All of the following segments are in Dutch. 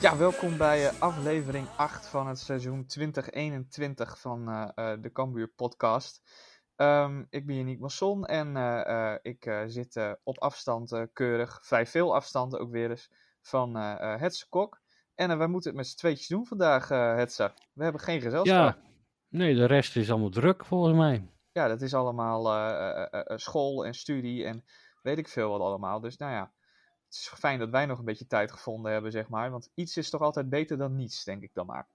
Ja, welkom bij eh, aflevering 8 van het seizoen 2021 van eh, eh, de Cambuur podcast. Ehm, ik ben Yannick Masson en eh, eh, ik eh, zit op afstand keurig, vrij veel afstand ook weer eens, van Hetze Kok. En wij moeten het met z'n tweetjes doen vandaag, Hetze. We hebben geen gezelschap. Ja, nee, de rest is allemaal druk volgens mij. Ja, dat is allemaal school en studie en weet ik veel wat allemaal. Dus nou ja, het is fijn dat wij nog een beetje tijd gevonden hebben, zeg maar. Want iets is toch altijd beter dan niets, denk ik dan maar.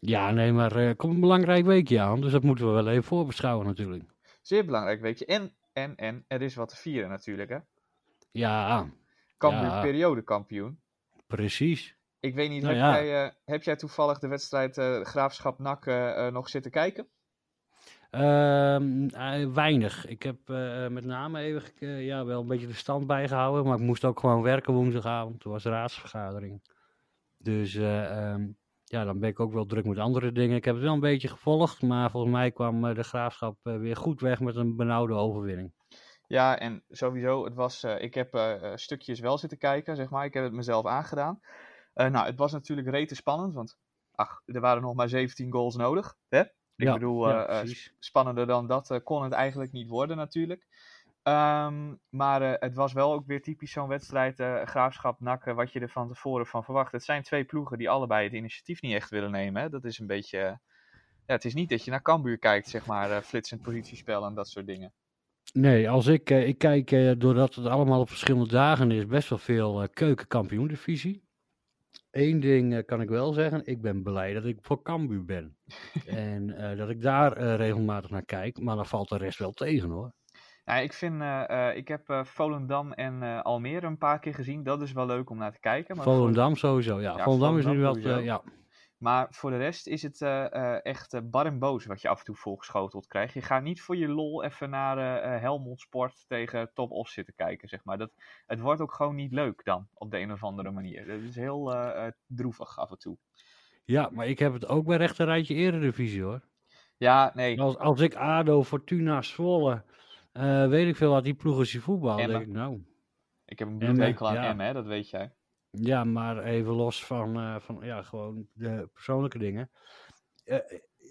Ja, nee, maar er komt een belangrijk weekje aan, dus dat moeten we wel even voorbeschouwen natuurlijk. Zeer belangrijk weekje. En, en, en, er is wat te vieren natuurlijk, hè. Ja, Cambuur Ja. periodekampioen. precies. Ik weet niet, Nou heb, ja. jij, eh, heb jij toevallig de wedstrijd eh, Graafschap NAC eh, nog zitten kijken? Ehm, eh, weinig. Ik heb met name even ja, wel een beetje de stand bijgehouden, maar ik moest ook gewoon werken woensdagavond. Toen was raadsvergadering. Dus eh, ehm, ja, dan ben ik ook wel druk met andere dingen. Ik heb het wel een beetje gevolgd, maar volgens mij kwam eh, de graafschap eh, weer goed weg met een benauwde overwinning. Ja, en sowieso, het was, eh, ik heb stukjes wel zitten kijken, zeg maar. Ik heb het mezelf aangedaan. Nou, het was natuurlijk rete spannend, want ach, er waren nog maar 17 goals nodig. Hè? Ik Ja, bedoel, ja, spannender dan dat kon het eigenlijk niet worden natuurlijk. Ehm, maar eh, het was wel ook weer typisch zo'n wedstrijd, eh, Graafschap, NAC, eh, wat je er van tevoren van verwacht. Het zijn twee ploegen die allebei het initiatief niet echt willen nemen. Hè? Dat is een beetje... eh, ja, het is niet dat je naar Cambuur kijkt, zeg maar, flitsend positiespel en dat soort dingen. Nee, als ik, ik kijk, doordat het allemaal op verschillende dagen is, best wel veel keukenkampioendivisie. Eén ding kan ik wel zeggen, ik ben blij dat ik voor Cambuur ben. en dat ik daar regelmatig naar kijk, maar dan valt de rest wel tegen hoor. Ja, ik vind, eh, eh, ik heb eh, Volendam en Almere een paar keer gezien. Dat is wel leuk om naar te kijken. Maar voor, Volendam sowieso, ja. Ja, Volendam is nu wel, ja. maar voor de rest is het echt bar en boos wat je af en toe volgeschoteld krijgt. Je gaat niet voor je lol even naar Helmond Sport tegen Top Os zitten kijken, zeg maar. Dat, het wordt ook gewoon niet leuk dan, op de een of andere manier. Dat is heel droevig af en toe. ja, maar ik heb het ook bij rechterrijtje eredivisie hoor. Ja, nee. Als, als ik ADO, Fortuna, Zwolle, eh, weet ik veel wat die voetballen, Emmen. denk ik nou... Ik heb een bloedhekel aan ja. Emmen, hè, dat weet jij. Ja, maar even los van, eh, van ja, gewoon de persoonlijke dingen. Eh,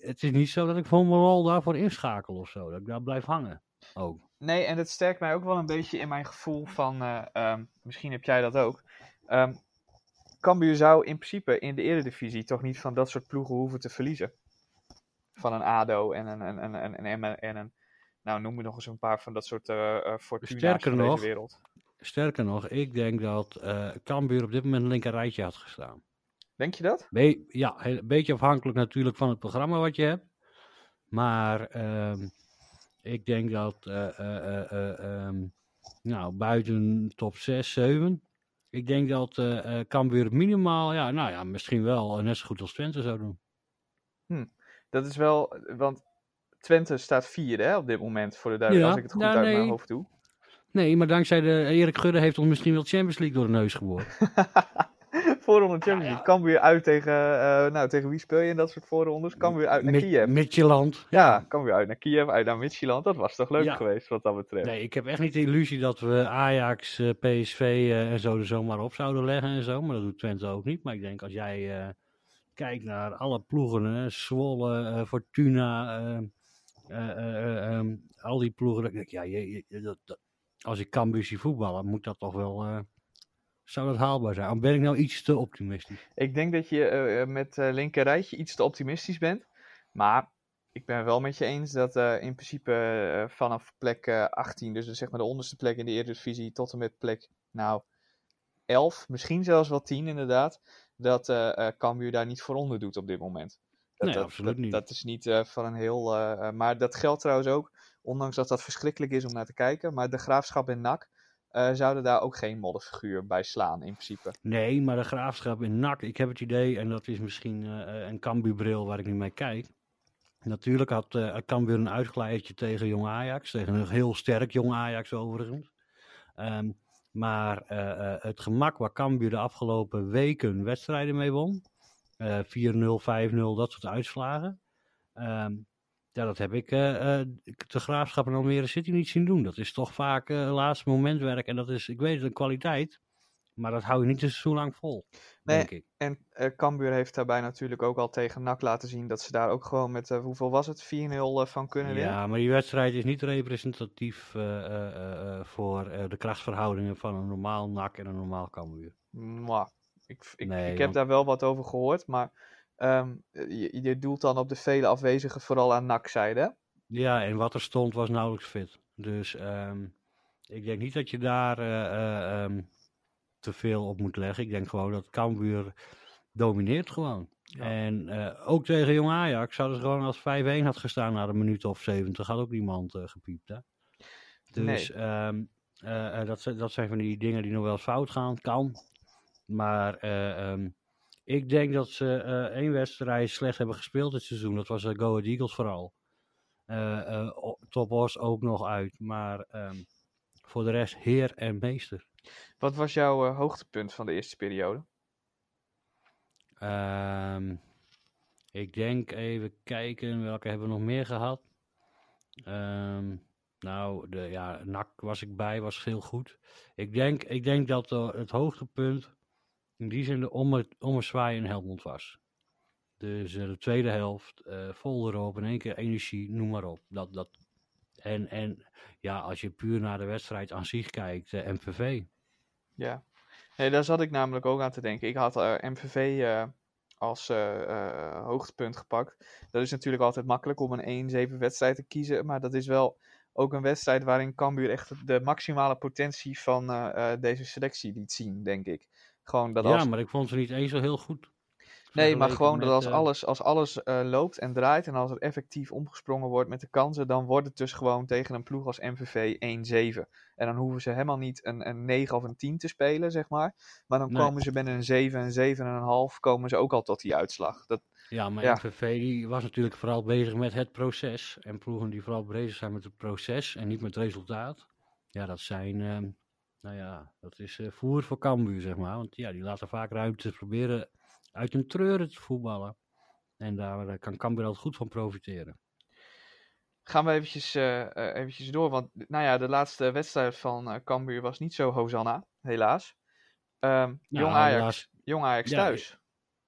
het is niet zo dat ik voor mijn rol daarvoor inschakel of zo. Dat ik daar blijf hangen. Ook. Nee, en het sterkt mij ook wel een beetje in mijn gevoel van, eh, ehm, misschien heb jij dat ook. Ehm Cambuur zou in principe in de eredivisie toch niet van dat soort ploegen hoeven te verliezen. Van een ADO en een, een, een, een, een Emmen en een, nou noem me nog eens een paar van dat soort eh Fortuna's van nog, deze wereld. Sterker nog, ik denk dat Cambuur op dit moment een linker rijtje had gestaan. Denk je dat? Be ja, een beetje afhankelijk natuurlijk van het programma wat je hebt. Maar ehm, ik denk dat eh, eh, eh, eh, ehm, nou, buiten top 6, 7. Ik denk dat Cambuur minimaal, ja, nou ja, misschien wel net zo goed als Twente zou doen. Dat is wel, want Twente staat vierde hè, op dit moment, voor de duidelijkheid, als ik het goed ja, uit mijn hoofd doe. Nee, maar dankzij de Erik Gudde heeft ons misschien wel Champions League door de neus geboord. Voorronde Champions League. Cambuur uit tegen, eh, nou tegen wie speel je in dat soort voorrondes? Cambuur uit naar Kiev. Midtjylland. Ja, Cambuur uit naar Kiev, uit naar Midtjylland. Dat was toch leuk Ja. geweest wat dat betreft. Nee, ik heb echt niet de illusie dat we Ajax, eh, PSV eh, en zo er zomaar op zouden leggen en zo. Maar dat doet Twente ook niet. Maar ik denk als jij eh, kijkt naar alle ploegen, hè, Zwolle, eh, Fortuna, eh, eh, eh, eh, ehm, al die ploegen. denk ik, ja, je, dat, dat- als ik Cambuur zie voetballen, moet dat toch wel... zou dat haalbaar zijn? Ben ik nou iets te optimistisch? Ik denk dat je met uh, linker rijtje iets te optimistisch bent. Maar ik ben wel met je eens dat in principe vanaf plek eh, 18, dus zeg maar de onderste plek in de Eredivisie, tot en met plek nou 11, misschien zelfs wel 10 inderdaad, dat Cambuur daar niet voor onder doet op dit moment. Dat, Nee, dat, absoluut dat, niet. Dat is niet eh, van een heel. eh, eh, maar dat geldt trouwens ook, ondanks dat dat verschrikkelijk is om naar te kijken. Maar de graafschap en NAC zouden daar ook geen modderfiguur bij slaan, in principe. Nee, maar de graafschap in NAC, ik heb het idee, en dat is misschien een Cambuur-bril waar ik nu mee kijk. Natuurlijk had uh, Cambuur een uitglijdertje tegen Jong Ajax, tegen een heel sterk Jong Ajax overigens. Ehm, maar het gemak waar Cambuur de afgelopen weken wedstrijden mee won. Eh 4-0, 5-0, dat soort uitslagen. Ehm, ja, dat heb ik eh, eh, de Graafschap en Almere City niet zien doen. Dat is toch vaak eh laatste momentwerk. En dat is, ik weet het, een kwaliteit. Maar dat hou je niet een seizoen lang vol, Nee, denk ik. En eh Cambuur heeft daarbij natuurlijk ook al tegen NAC laten zien dat ze daar ook gewoon met, eh, hoeveel was het, 4-0 van kunnen winnen. Ja, maar die wedstrijd is niet representatief eh, eh, eh, eh, voor eh, de krachtsverhoudingen van een normaal NAC en een normaal Cambuur. Mwah. Ik, ik, Nee, ik heb want- daar wel wat over gehoord, maar ehm, je, je doelt dan op de vele afwezigen vooral aan NAC-zijde. hè? Ja, en wat er stond was nauwelijks fit. Dus ehm, ik denk niet dat je daar eh, eh, ehm, te veel op moet leggen. Ik denk gewoon dat Cambuur domineert gewoon. Ja. En eh, ook tegen Jong Ajax hadden ze gewoon als 5-1 had gestaan na een minuut of 70, had ook niemand gepiept. Hè? Dus ehm, eh, eh, dat, zijn- dat zijn van die dingen die nog wel eens fout gaan. Kan. Maar eh, ehm, ik denk dat ze eh, één wedstrijd slecht hebben gespeeld dit seizoen. Dat was uh, Go Ahead Eagles vooral. Eh eh, Top Os ook nog uit. Maar ehm, voor de rest heer en meester. Wat was jouw eh, hoogtepunt van de eerste periode? Ehm, ik denk even kijken, welke hebben we nog meer gehad? Nou, de, ja, NAC was ik bij, was heel goed. Ik denk, ik denk dat eh, het hoogtepunt in die zin de omme, ommezwaai Helmond was. Dus eh, de tweede helft, eh, vol erop, in één keer energie, noem maar op. Dat, dat, en, en ja, als je puur naar de wedstrijd aan zich kijkt, eh, MVV. Ja, nee, daar zat ik namelijk ook aan te denken. Ik had MVV als hoogtepunt gepakt. Dat is natuurlijk altijd makkelijk om een 1-7 wedstrijd te kiezen, maar dat is wel ook een wedstrijd waarin Cambuur echt de maximale potentie van deze selectie liet zien, denk ik. Gewoon dat als Ja, maar ik vond ze niet eens zo heel goed. Nee, maar gewoon dat als eh, alles, als alles eh, loopt en draait en als er effectief omgesprongen wordt met de kansen, dan wordt het dus gewoon tegen een ploeg als MVV 1-7. En dan hoeven ze helemaal niet een, een 9 of een 10 te spelen, zeg maar. Maar dan Nee. komen ze met een 7 en 7,5 komen ze ook al tot die uitslag. Dat, Ja, maar Ja. MVV die was natuurlijk vooral bezig met het proces. En ploegen die vooral bezig zijn met het proces en niet met het resultaat. Ja, dat zijn, ehm, nou ja, dat is eh, voer voor Cambuur, zeg maar. Want ja, die laten vaak ruimte proberen uit een treuren te voetballen. En daar eh, kan Cambuur altijd goed van profiteren. gaan we eventjes, eh, eventjes door, want nou ja, de laatste wedstrijd van Cambuur was niet zo Hosanna, helaas. Ehm, Nou, Jong Ajax, helaas, Jong Ajax Ja, thuis.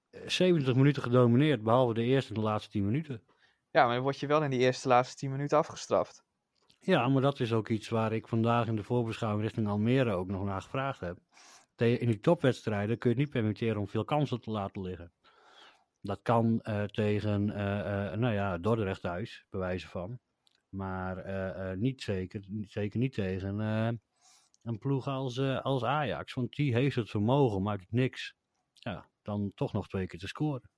eh, 70 minuten gedomineerd, behalve de eerste en de laatste 10 minuten. Ja, maar dan word je wel in die eerste laatste 10 minuten afgestraft. Ja, maar dat is ook iets waar ik vandaag in de voorbeschouwing richting Almere ook nog naar gevraagd heb. In die topwedstrijden kun je het niet permitteren om veel kansen te laten liggen. Dat kan eh, tegen, eh, eh, nou ja, Dordrecht thuis, bij wijze van. Maar niet zeker, niet, zeker niet tegen een ploeg als, als Ajax. Want die heeft het vermogen uit het niks ja, dan toch nog twee keer te scoren.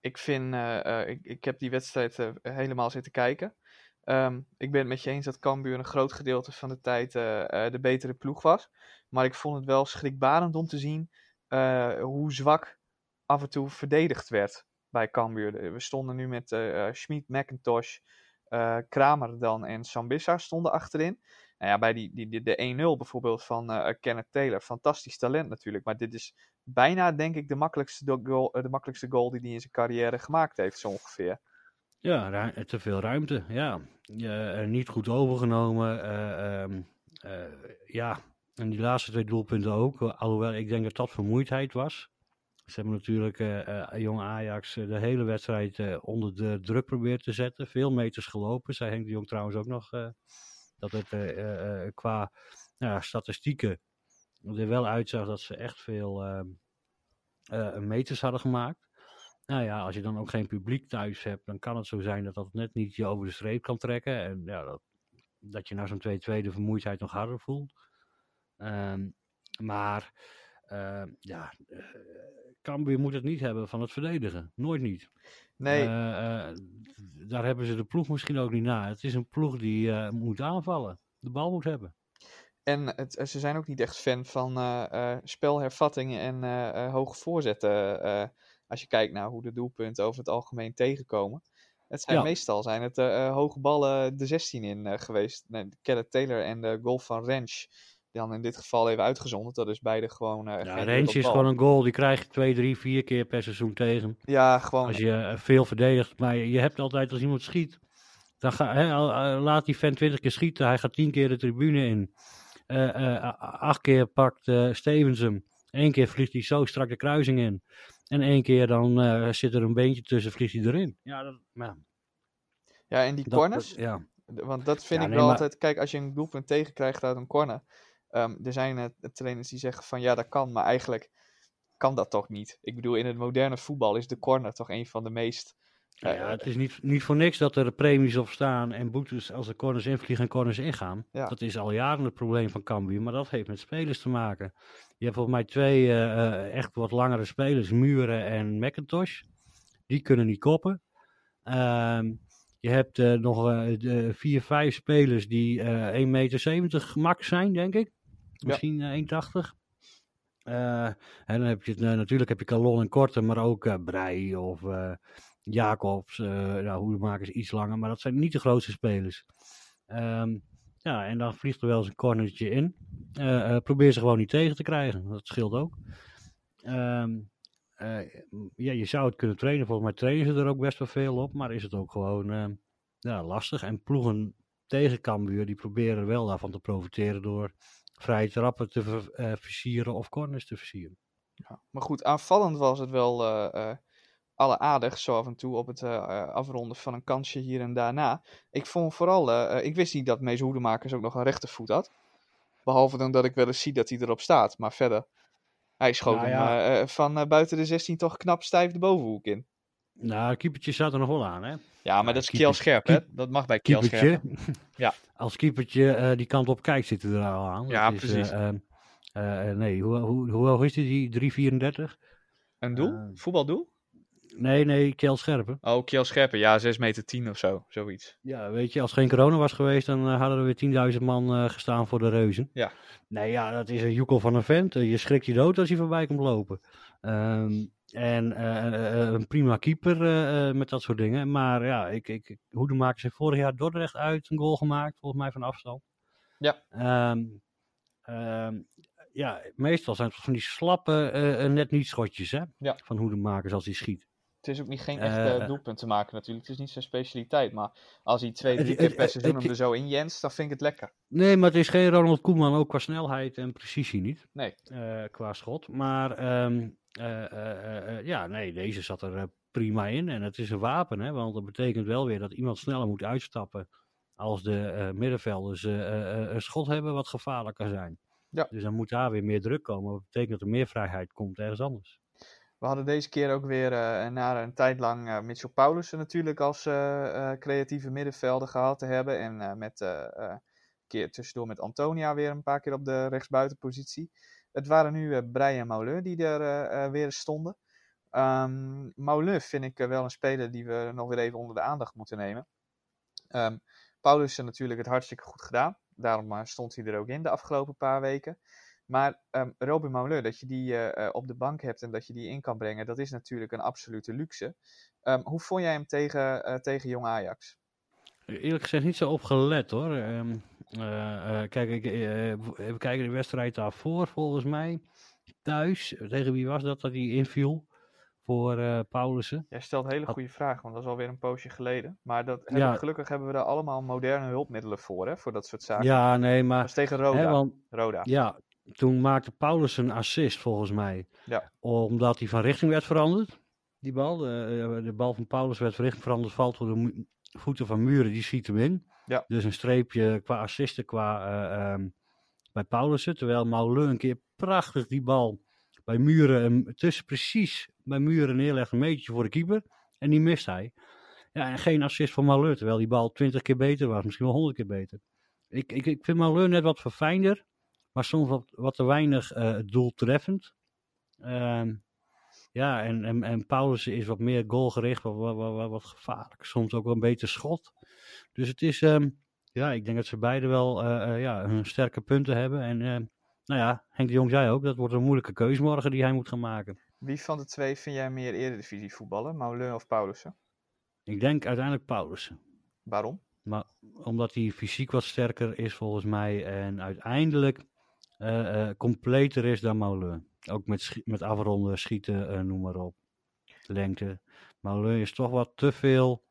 Ik vind, ik, ik heb die wedstrijd helemaal zitten kijken. Ehm, ik ben het met je eens dat Cambuur een groot gedeelte van de tijd eh, eh, de betere ploeg was. Maar ik vond het wel schrikbarend om te zien eh, hoe zwak af en toe verdedigd werd bij Cambuur. We stonden nu met Schmid, McIntosh, Kramer dan en Sambissa stonden achterin. Nou ja, bij die, die, de 1-0 bijvoorbeeld van Kenneth Taylor. Fantastisch talent natuurlijk. Maar dit is bijna, denk ik, de makkelijkste, goal, de makkelijkste goal die hij in zijn carrière gemaakt heeft, zo ongeveer. Ja, te veel ruimte. Ja, eh, niet goed overgenomen. eh, ehm, eh, ja, en die laatste twee doelpunten ook. Alhoewel ik denk dat dat vermoeidheid was. Ze hebben natuurlijk jong Ajax de hele wedstrijd onder de druk proberen te zetten. Veel meters gelopen. Zij Henk de Jong trouwens ook nog dat het qua statistieken er wel uitzag dat ze echt veel ehm, eh, meters hadden gemaakt. Nou ja, als je dan ook geen publiek thuis hebt, dan kan het zo zijn dat dat net niet je over de streep kan trekken. En ja, dat, dat je na zo'n 2-2 de vermoeidheid nog harder voelt. Ehm, maar ehm, ja, eh, Cambuur moet het niet hebben van het verdedigen. Nooit niet. Nee, Eh, eh, daar hebben ze de ploeg misschien ook niet na. Het is een ploeg die moet aanvallen. De bal moet hebben. en het, ze zijn ook niet echt fan van spelhervattingen en hoge voorzetten. Als je kijkt naar hoe de doelpunten over het algemeen tegenkomen. Het zijn Ja. meestal zijn het eh, hoge ballen de 16 in eh, geweest. Nee, Kenneth Taylor en de goal van Rensch dan in dit geval even uitgezonderd. Dat is beide gewoon. eh Ja, wereldbal. is gewoon een goal, die krijg je twee, drie, vier keer per seizoen tegen. Ja, gewoon. Als je veel verdedigt. Maar je hebt altijd als iemand schiet. Dan ga, hè, laat die fan 20 keer schieten. Hij gaat 10 keer de tribune in. Acht keer pakt Stevens hem. Eén keer vliegt hij zo strak de kruising in. En één keer dan eh, zit er een beentje tussen, vliegt hij erin. Ja, dat, ja, Ja, en die dat- corners. dat- ja. Want dat vind Ja, ik nee, wel maar- altijd. Kijk, als je een doelpunt tegenkrijgt uit een corner. ehm, er zijn eh, trainers die zeggen van ja, dat kan, maar eigenlijk kan dat toch niet. Ik bedoel, in het moderne voetbal is de corner toch een van de meest. Nou eh, ja, het is niet, niet voor niks dat er premies op staan en boetes als de corners invliegen en corners ingaan. Ja. Dat is al jaren het probleem van Cambuur, maar dat heeft met spelers te maken. Je hebt volgens mij twee eh, eh, echt wat langere spelers, Muren en McIntosh. Die kunnen niet koppen. Ehm, je hebt eh, nog eh, vier, vijf spelers die eh 1,70 meter max zijn, denk ik. Misschien eh, 1,80. Eh, en dan heb je eh, natuurlijk heb je Calon en Korte, maar ook eh Brei of eh, Jacobs. eh nou, Hoedemakers iets langer, maar dat zijn niet de grootste spelers. Ehm, ja, en dan vliegt er wel eens een cornertje in. Eh, eh, probeer ze gewoon niet tegen te krijgen. Dat scheelt ook. Ehm, eh, ja, je zou het kunnen trainen. Volgens mij trainen ze er ook best wel veel op. Maar is het ook gewoon eh, ja, lastig. En ploegen tegen Cambuur, die proberen wel daarvan te profiteren door vrije trappen te ver- versieren of corners te versieren. Ja. Maar goed, aanvallend was het wel eh alleraardig, zo af en toe op het eh, eh, afronden van een kansje hier en daarna. Ik vond vooral, eh, ik wist niet dat Mees Hoedemakers ook nog een rechtervoet had. Behalve dan dat ik wel eens zie dat hij erop staat. Maar verder, hij schoot Nou hem ja. van buiten de 16 toch knap stijf de bovenhoek in. Nou, keepertje staat er nog wel aan, hè? Ja, maar Ja, dat is Kiel Scherp, hè? Dat mag bij Kiel Scherp. Ja. Als keepertje die kant op kijkt, zit er al aan. Dat Ja, is, precies. nee, hoe, hoe, hoe hoog is die? die 3,34? Een doel? Voetbaldoel? Nee, nee, Kjell Scherpen. Oh, Kiel Scherpen, ja, 6 meter 10 of zo, zoiets. Ja, weet je, als geen corona was geweest, dan eh, hadden er weer 10.000 man eh, gestaan voor de reuzen. Ja. Nee, ja, dat is een joekel van een vent. Eh, je schrikt je dood als hij voorbij komt lopen. Ehm, en een prima keeper met dat soort dingen. Maar ja, ik, ik, Hoedemakers heeft vorig jaar Dordrecht uit een goal gemaakt, volgens mij van afstand. Ja. Ehm, ehm, ja, meestal zijn het van die slappe net niet schotjes hè, Ja. van Hoedemakers als hij schiet. Het is ook niet geen Eh, echte doelpunt te maken natuurlijk. Het is niet zijn specialiteit. Maar als hij twee, drie keer per seizoen hem er zo in Jens, dan vind ik het lekker. Nee, maar het is geen Ronald Koeman, ook qua snelheid en precisie niet. Nee. eh, qua schot. Maar ehm, eh, eh, eh, eh, ja, nee, deze zat er eh, prima in. En het is een wapen, hè, want dat betekent wel weer dat iemand sneller moet uitstappen. Als de eh, middenvelders eh, eh, eh, een schot hebben wat gevaarlijk kan zijn. Ja. Dus dan moet daar weer meer druk komen. Dat betekent dat er meer vrijheid komt ergens anders. We hadden deze keer ook weer eh, na een tijd lang eh, Mitchell Paulussen natuurlijk als eh, creatieve middenvelder gehad te hebben. En met keer tussendoor met Antonia weer een paar keer op de rechtsbuitenpositie. Het waren nu eh Brei en Mauleur die er weer stonden. Mauleur vind ik wel een speler die we nog weer even onder de aandacht moeten nemen. Ehm Paulussen natuurlijk het hartstikke goed gedaan. Daarom stond hij er ook in de afgelopen paar weken. Maar ehm, Robin Mauleur, dat je die eh, eh, op de bank hebt en dat je die in kan brengen, dat is natuurlijk een absolute luxe. Ehm, hoe vond jij hem tegen, eh, tegen Jong Ajax? Eerlijk gezegd niet zo op gelet hoor. Eh, kijk, ik, even kijken, de wedstrijd daarvoor volgens mij. Thuis, tegen wie was dat dat hij inviel? Voor Paulussen. Jij stelt hele goede vragen, want dat is alweer een poosje geleden. Maar dat Ja. gelukkig hebben we daar allemaal moderne hulpmiddelen voor, hè, voor dat soort zaken. Ja, nee, Dat maar was tegen Roda. hè, want, Roda. ja, toen maakte Paulus een assist volgens mij. Ja. Omdat hij van richting werd veranderd. Die bal, de, eh, de bal van Paulus werd van richting veranderd, valt voor de voeten van Muren, die schiet hem in. Ja. Dus een streepje qua assisten qua, ehm, bij Paulussen. Terwijl Mauleu een keer prachtig die bal bij Muren, tussen precies bij Muren neerlegt, een metertje voor de keeper. En die mist hij. Ja, en geen assist van Mauleu, terwijl die bal twintig keer beter was, misschien wel honderd keer beter. Ik, ik, ik vind Mauleu net wat verfijnder, maar soms wat, wat te weinig eh, doeltreffend. Ehm, ja, en, en, en Paulussen is wat meer goalgericht, wat, wat, wat, wat, gevaarlijk. Soms ook wel een beter schot. Dus het is, ehm, ja, ik denk dat ze beide wel eh, eh, ja, hun sterke punten hebben. En eh, nou ja, Henk de Jong zei ook, dat wordt een moeilijke keuze morgen die hij moet gaan maken. Wie van de twee vind jij meer eredivisie voetballen? Mauleur of Paulussen? Ik denk uiteindelijk Paulussen. Waarom? Maar omdat hij fysiek wat sterker is volgens mij. En uiteindelijk completer is dan Moulin. Ook met, schi- met afronden, schieten, eh, noem maar op. Lengte. Moulin is toch wat te veel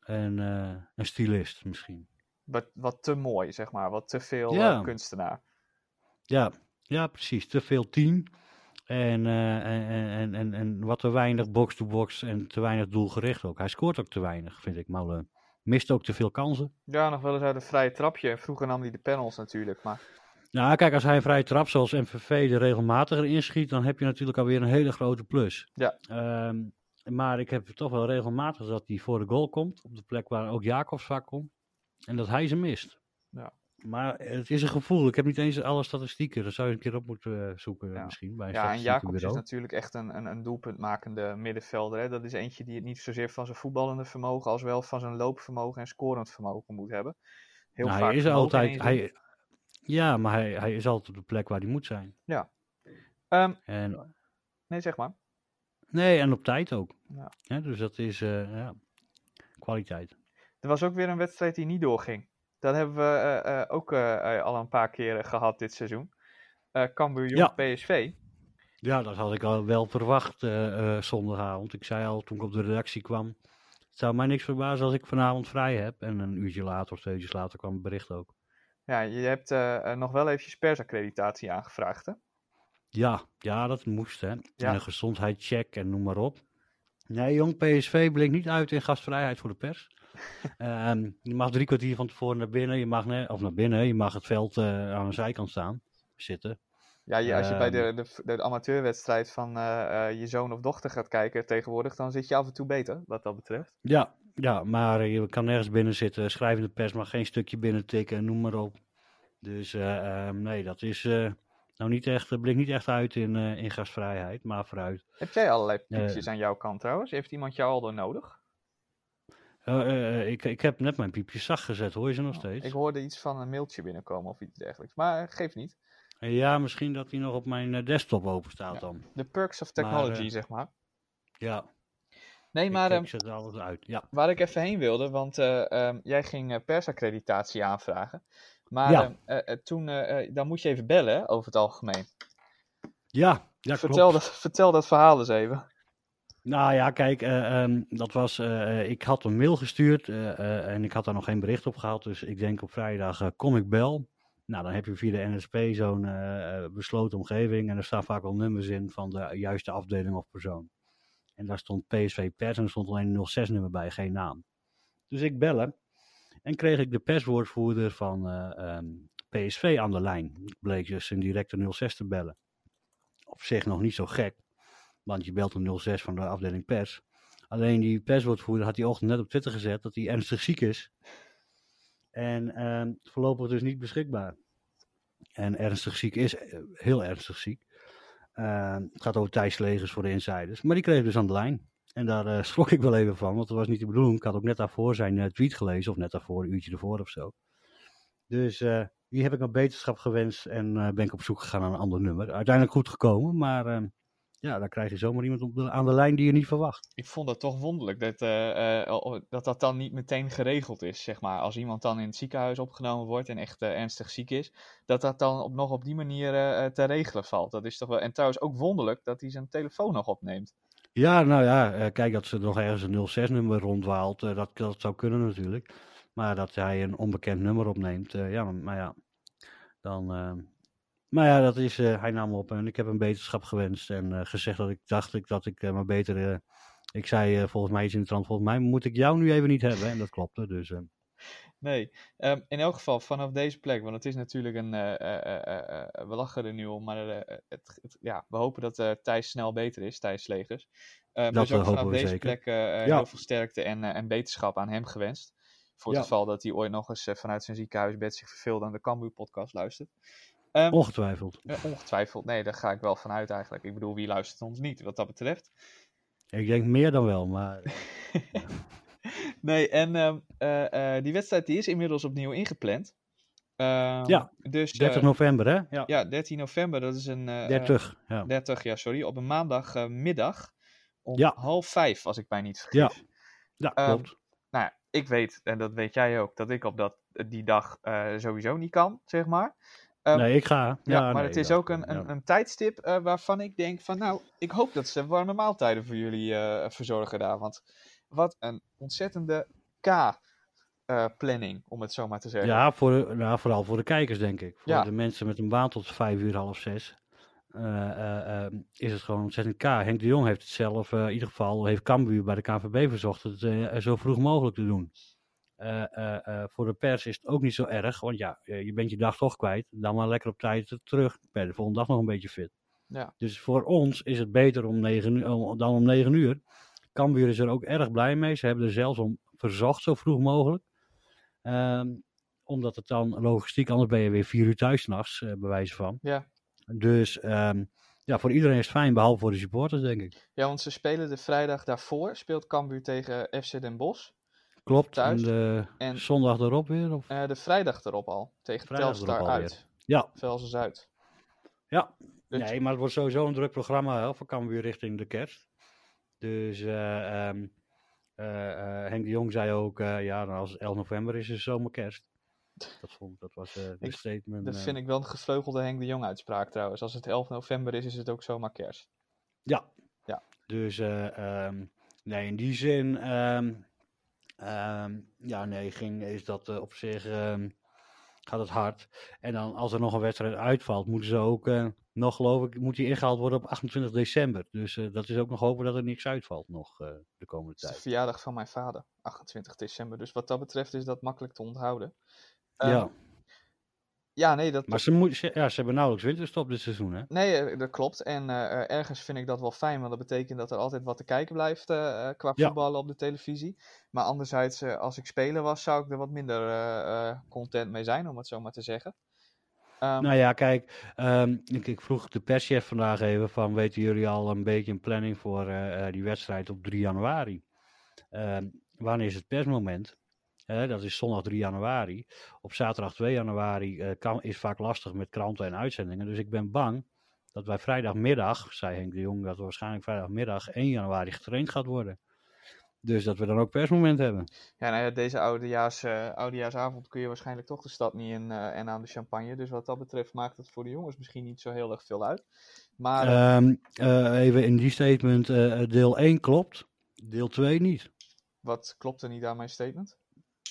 een, eh, een stylist misschien. Wat, wat te mooi, zeg maar. Wat te veel Ja. eh, kunstenaar. Ja, ja, precies. Te veel team. En, eh, en, en, en, en wat te weinig box-to-box en te weinig doelgericht ook. Hij scoort ook te weinig, vind ik. Moulin mist ook te veel kansen. Ja, nog wel eens uit een vrije trapje. Vroeger nam hij de panels natuurlijk. Maar Nou, kijk, als hij een vrije trap zoals MVV er regelmatiger inschiet, dan heb je natuurlijk alweer een hele grote plus. Ja. Ehm, maar ik heb toch wel regelmatig dat hij voor de goal komt, op de plek waar ook Jacobs vaak komt, en dat hij ze mist. Ja. Maar het is een gevoel. Ik heb niet eens alle statistieken. Daar zou je een keer op moeten eh, zoeken Ja. misschien. Bij ja, en Jacobs is natuurlijk echt een, een, een doelpuntmakende middenvelder. Hè? Dat is eentje die het niet zozeer van zijn voetballende vermogen als wel van zijn loopvermogen en scorend vermogen moet hebben. Heel Nou, vaak hij is altijd. Hij, ja, maar hij, hij is altijd op de plek waar hij moet zijn. Ehm, En, nee, zeg maar. nee, en op tijd ook. Ja. Dus dat is eh, ja, kwaliteit. Er was ook weer een wedstrijd die niet doorging. Dat hebben we eh, eh, ook al een paar keren gehad dit seizoen. Cambuur Jong PSV. Ja, dat had ik al wel verwacht zondagavond. Ik zei al toen ik op de redactie kwam. Het zou mij niks verbazen als ik vanavond vrij heb. En een uurtje later of twee uurtjes later kwam het bericht ook. Ja, je hebt eh, eh, nog wel eventjes persaccreditatie aangevraagd, hè? Ja, ja dat moest hè. Ja. En een gezondheidscheck en noem maar op. Nee, jong PSV blinkt niet uit in gastvrijheid voor de pers. Ehm, je mag drie kwartier van tevoren naar binnen. Je mag, ne- of naar binnen, je mag het veld eh, aan de zijkant staan, zitten. Ja, je, als je bij de, Ehm. de, de, amateurwedstrijd van je zoon of dochter gaat kijken tegenwoordig, dan zit je af en toe beter, wat dat betreft. Ja, ja, maar eh, je kan nergens binnen zitten. Schrijvende pers mag geen stukje binnen tikken, noem maar op. Dus eh, ehm, nee, dat is eh, nou niet echt, het blinkt niet echt uit in, eh, in gastvrijheid, maar vooruit. Heb jij allerlei Eh. piepjes aan jouw kant trouwens? Heeft iemand jou al door nodig? Eh, eh, ik, ik heb net mijn piepjes zacht gezet, hoor je ze nog Oh, steeds? Ik hoorde iets van een mailtje binnenkomen of iets dergelijks. Maar eh, geeft niet. Ja, misschien dat hij nog op mijn eh, desktop open staat Ja. dan. De perks of Maar, technology, eh, zeg maar. Ja, Nee, maar ik, ehm, alles uit. Ja, waar ik even heen wilde, want eh, ehm, jij ging eh, persaccreditatie aanvragen. Maar Ja. ehm, eh, toen, dan moet je even bellen, over het algemeen. ja, ja vertel, klopt. dat, vertel dat verhaal eens even. Nou ja, kijk, dat was, ik had een mail gestuurd en ik had daar nog geen bericht op gehad. Dus ik denk op vrijdag kom ik bel. Nou, dan heb je via de NSP zo'n besloten omgeving en er staan vaak wel nummers in van de juiste afdeling of persoon. En daar stond PSV pers en er stond alleen een 06-nummer bij, geen naam. Dus ik bellen en kreeg ik de perswoordvoerder van eh, ehm, PSV aan de lijn. Bleek dus een directe 06 te bellen. Op zich nog niet zo gek. Want je belt een 06 van de afdeling pers. Alleen die perswoordvoerder had die ochtend net op Twitter gezet dat hij ernstig ziek is. En ehm, voorlopig dus niet beschikbaar. En ernstig ziek is eh, heel ernstig ziek. Ehm, het gaat over Thijs Legers voor de insiders. Maar die kreeg dus aan de lijn. En daar eh, schrok ik wel even van, want dat was niet de bedoeling. Ik had ook net daarvoor zijn eh, tweet gelezen, of net daarvoor, een uurtje ervoor of zo. Dus eh, die heb ik een beterschap gewenst en ben ik op zoek gegaan naar een ander nummer. Uiteindelijk goed gekomen, maar ehm, ja, dan krijg je zomaar iemand op de, aan de lijn die je niet verwacht. Ik vond het toch wonderlijk dat, eh, eh, al- dat dat dan niet meteen geregeld is, zeg maar. Als iemand dan in het ziekenhuis opgenomen wordt en echt eh, ernstig ziek is, dat dat dan op, nog op die manier te regelen valt. Dat is toch wel... En trouwens ook wonderlijk dat hij zijn telefoon nog opneemt. Ja, nou ja, kijk dat ze nog ergens een 06-nummer rondwaalt, dat, dat zou kunnen natuurlijk. Maar dat hij een onbekend nummer opneemt, ja, maar, maar ja, dan... maar ja, dat is, eh, hij nam op en ik heb een beterschap gewenst en eh, gezegd dat ik dacht ik, dat ik eh, maar beter... ik zei volgens mij iets in de trant, volgens mij moet ik jou nu even niet hebben. En dat klopte, dus... Nee, Ehm, in elk geval vanaf deze plek, want het is natuurlijk een, we lachen er nu om, maar het, het- ja, we hopen dat Thijs snel beter is, Thijs Legers. Ehm, Dat, dus ook vanaf deze zeker. plek Ja. heel veel sterkte en, en beterschap aan hem gewenst. Voor het Ja. geval dat hij ooit nog eens vanuit zijn ziekenhuisbed zich verveelde aan de Cambuur podcast luistert. Ehm, ongetwijfeld. eh, ongetwijfeld, nee, daar ga ik wel vanuit eigenlijk. Ik bedoel, wie luistert ons niet wat dat betreft? Ik denk meer dan wel, maar... nee, en ehm, eh, eh, die wedstrijd die is inmiddels opnieuw ingepland. Ehm, Ja, dus, 30 eh, november, hè? Ja, Ja, 13 november, dat is een... eh, 30, ja. eh, 30, ja, sorry. Op een maandagmiddag om Ja. half vijf, als ik mij niet vergis. Ja, Ehm, klopt. Nou ja, ik weet, en dat weet jij ook, dat ik op dat, die dag sowieso niet kan, zeg maar. Ehm, nee, ik ga. Ja, Ja, maar nee, het is ook een, een, een tijdstip eh, waarvan ik denk van nou, ik hoop dat ze warme maaltijden voor jullie eh, verzorgen daar. Want wat een ontzettende K-planning, om het zo maar te zeggen. Ja, voor, de- nou, vooral voor de kijkers, denk ik. Voor Ja. de mensen met een baan tot vijf uur, half zes. eh, eh, eh, is het gewoon ontzettend K. Henk de Jong heeft het zelf, eh, in ieder geval, heeft Cambuur bij de KNVB verzocht het eh, zo vroeg mogelijk te doen. Eh, eh, eh, voor de pers is het ook niet zo erg, want ja, je bent je dag toch kwijt. Dan maar lekker op tijd terug, per de volgende dag nog een beetje fit. Ja. Dus voor ons is het beter om negen, uur- om- dan om 9 uur. Cambuur is er ook erg blij mee. Ze hebben er zelfs om verzocht zo vroeg mogelijk. Ehm, omdat het dan logistiek, anders ben je weer vier uur thuis s'nachts, bij wijze van. Ja. Dus ehm, ja, voor iedereen is het fijn, behalve voor de supporters, denk ik. Ja, want ze spelen de vrijdag daarvoor, speelt Cambuur tegen FC Den Bosch. Klopt. Thuis. En de En- zondag erop weer? Of? Eh, de vrijdag erop al, tegen Vrijdag Telstar uit. Ja, Velzen Zuid. ja. Dus- Nee, maar het wordt sowieso een druk programma hè, voor Cambuur richting de kerst. Dus eh, eh, Henk de Jong zei ook, ja, nou, als het 11 november is, is het zomerkerst. Dat, vond, dat was Ik- statement. Dat vind ik wel een gevleugelde Henk de Jong uitspraak trouwens. Als het 11 november is, is het ook zomaar kerst. Ja. Ja. Dus eh, ehm, nee, in die zin, ehm, ehm, ja, nee, ging, is dat eh, op zich, ehm, gaat het hard. En dan als er nog een wedstrijd uitvalt, moeten ze ook eh, nog, geloof ik, moet die ingehaald worden op 28 december. Dus eh, dat is ook nog hopen dat er niks uitvalt nog de komende Het is de tijd. verjaardag van mijn vader, 28 december. Dus wat dat betreft is dat makkelijk te onthouden. Ehm, ja, Ja, nee, dat, maar ze, moet, ze, ja, ze hebben nauwelijks winterstop dit seizoen, hè? nee, eh, dat klopt. En eh, eh, ergens vind ik dat wel fijn, want dat betekent dat er altijd wat te kijken blijft eh, qua Ja. voetballen op de televisie. Maar anderzijds, als ik speler was, zou ik er wat minder content mee zijn, om het zo maar te zeggen. Ehm, Nou ja, kijk, ehm, ik, ik vroeg de perschef vandaag even van, weten jullie al een beetje een planning voor die wedstrijd op 3 januari? Ehm, wanneer is het persmoment? Dat is zondag 3 januari. Op zaterdag 2 januari eh, kan, is vaak lastig met kranten en uitzendingen. Dus ik ben bang dat bij vrijdagmiddag, zei Henk de Jong, dat waarschijnlijk vrijdagmiddag 1 januari getraind gaat worden. Dus dat we dan ook persmoment hebben. Ja, nou ja, deze oudejaars, eh, oudejaarsavond kun je waarschijnlijk toch de stad niet in eh, en aan de champagne. Dus wat dat betreft maakt het voor de jongens misschien niet zo heel erg veel uit. Maar eh, Ehm, eh, even in die statement, deel 1 klopt, deel 2 niet. wat klopt er niet aan mijn statement?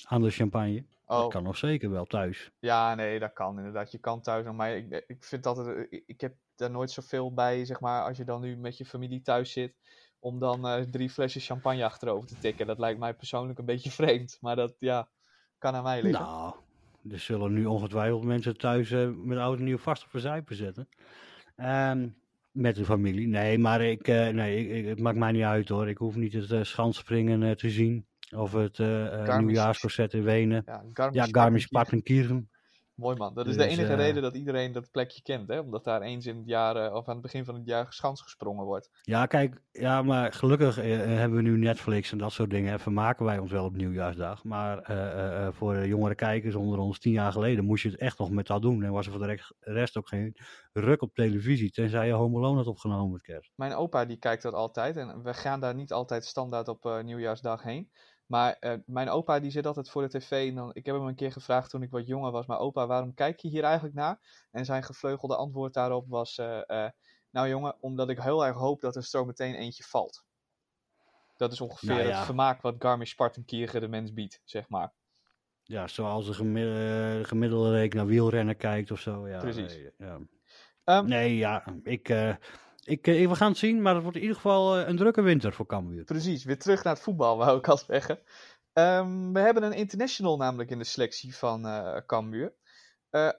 Aan de champagne. Oh, Dat kan nog zeker wel thuis. ja, nee, dat kan inderdaad. Je kan thuis nog, maar ik, ik vind dat het, ik, heb daar nooit zoveel bij, zeg maar, als je dan nu met je familie thuis zit, om dan eh, drie flesjes champagne achterover te tikken. Dat lijkt mij persoonlijk een beetje vreemd, maar dat, ja, kan aan mij liggen. Nou, er zullen nu ongetwijfeld mensen thuis eh, met oud en nieuw vast op verzuipen zetten. Ehm, met de familie. Nee, maar ik, eh, nee, ik, ik- het maakt mij niet uit hoor. Ik hoef niet het schansspringen eh, te zien. Of het Garmisch- nieuwjaarsconcert in Wenen. Ja, Ja, Garmisch-Partenkirchen. Mooi man. Dat is Dus, de enige eh, reden dat iedereen dat plekje kent, hè? Omdat daar eens in het jaar, of aan het begin van het jaar, schans gesprongen wordt. Ja, kijk, ja, maar gelukkig hebben we nu Netflix en dat soort dingen. En vermaken wij ons wel op nieuwjaarsdag. Maar voor de jongere kijkers onder ons, tien jaar geleden, moest je het echt nog met dat doen. En was er voor de rest- ook geen ruk op televisie. Tenzij je Home Alone had opgenomen met kerst. Mijn opa die kijkt dat altijd en we gaan daar niet altijd standaard op nieuwjaarsdag heen. Maar eh, mijn opa die zit altijd voor de tv en dan, ik heb hem een keer gevraagd toen ik wat jonger was, maar opa waarom kijk je hier eigenlijk naar? En zijn gevleugelde antwoord daarop was, eh, eh, nou jongen, omdat ik heel erg hoop dat er zo meteen eentje valt. Dat is ongeveer Nou ja. het vermaak wat Garmisch-Partenkirchen de mens biedt, zeg maar. Ja, zoals eh, gemiddelde reek naar wielrennen kijkt of zo. Ja, Precies. Ja. Ehm, nee ja, ik, eh, ik, we gaan het zien. Maar het wordt in ieder geval eh, een drukke winter voor Cambuur. Precies, weer terug naar het voetbal, wou ik al zeggen. Ehm, we hebben een international namelijk in de selectie van eh Cambuur.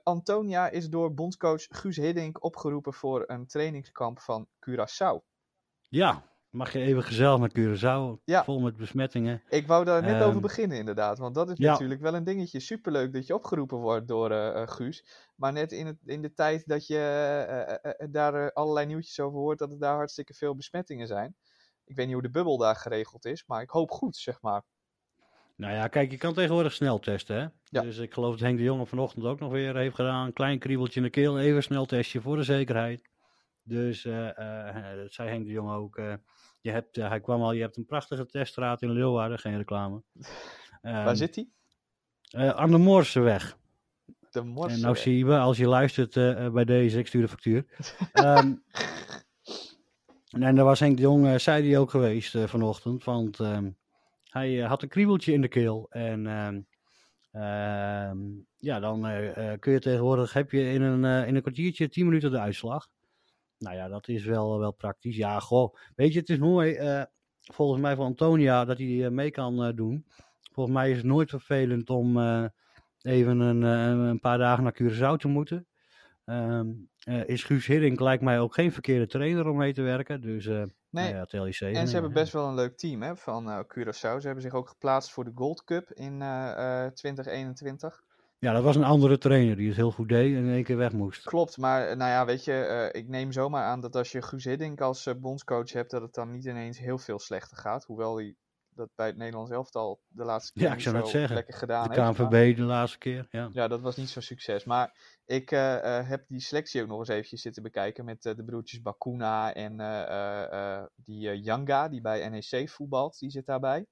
Antonia is door bondscoach Guus Hiddink opgeroepen voor een trainingskamp van Curaçao. Ja, mag je even gezellig naar Curaçao. Ja. Vol met besmettingen. Ik wou daar net Ehm, over beginnen inderdaad, want dat is ja. natuurlijk wel een dingetje. Superleuk dat je opgeroepen wordt door eh, eh, Guus. Maar net in, het, in de tijd dat je eh, daar allerlei nieuwtjes over hoort, dat er daar hartstikke veel besmettingen zijn. Ik weet niet hoe de bubbel daar geregeld is, maar ik hoop goed, zeg maar. Nou ja, kijk, je kan tegenwoordig snel testen, hè? Ja. Dus ik geloof dat Henk de Jonge vanochtend ook nog weer heeft gedaan. Een klein kriebeltje in de keel, even snel testje voor de zekerheid. Dus eh, eh, dat zei Henk de Jonge ook. eh, je hebt, eh, hij kwam al, je hebt een prachtige teststraat in Leeuwarden, geen reclame. Waar Ehm, zit hij? eh, aan de Moorseweg. De En morsen. nou zie je, als je luistert eh, eh, bij deze, ik stuur de factuur. Ehm, en daar was Henk de Jong, eh, zei hij ook geweest eh, vanochtend, want ehm, hij eh, had een kriebeltje in de keel. En ja, dan eh, eh, kun je tegenwoordig, heb je in een, eh, in een kwartiertje 10 minuten de uitslag. Nou ja, dat is wel, wel praktisch. Ja, goh, weet je, het is mooi, eh, volgens mij van Antonia, dat hij eh, mee kan eh, doen. Volgens mij is het nooit vervelend om even een, een paar dagen naar Curaçao te moeten. Ehm eh, is Guus Hiddink lijkt mij ook geen verkeerde trainer om mee te werken. Dus eh Nee, nou ja, tel je en ze hebben best wel een leuk team hè, van Curaçao. Ze hebben zich ook geplaatst voor de Gold Cup in eh, eh, 2021. Ja, dat was een andere trainer die het heel goed deed en in één keer weg moest. Klopt, maar eh, nou ja, weet je, eh, ik neem zomaar aan dat als je Guus Hiddink als eh, bondscoach hebt, dat het dan niet ineens heel veel slechter gaat. Hoewel hij dat bij het Nederlands elftal de laatste keer Ja, ik zou zo zeggen. lekker gedaan De heeft. maar- KNVB de laatste keer, ja. Ja, dat was niet zo'n succes. Maar ik heb die selectie ook nog eens eventjes zitten bekijken met de broertjes Bakuna en die Yanga, die bij NEC voetbalt, die zit daarbij.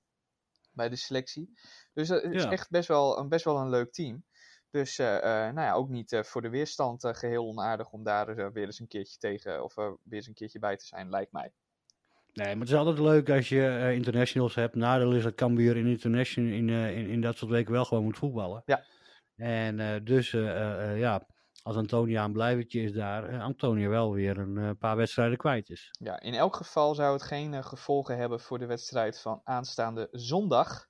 Bij de selectie. Dus dat is Ja. echt best wel, een, best wel een leuk team. Dus eh, eh, nou ja, ook niet eh, voor de weerstand eh, geheel onaardig om daar weer eens een keertje tegen, of weer eens een keertje bij te zijn, lijkt mij. Nee, maar het is altijd leuk als je internationals hebt. Nadeel is dat Cambuur in, international, in, eh, in, in dat soort weken wel gewoon moet voetballen. Ja. En dus, ja, als Antonia een blijvertje is daar, Antonia wel weer een paar wedstrijden kwijt is. Ja, in elk geval zou het geen gevolgen hebben voor de wedstrijd van aanstaande zondag.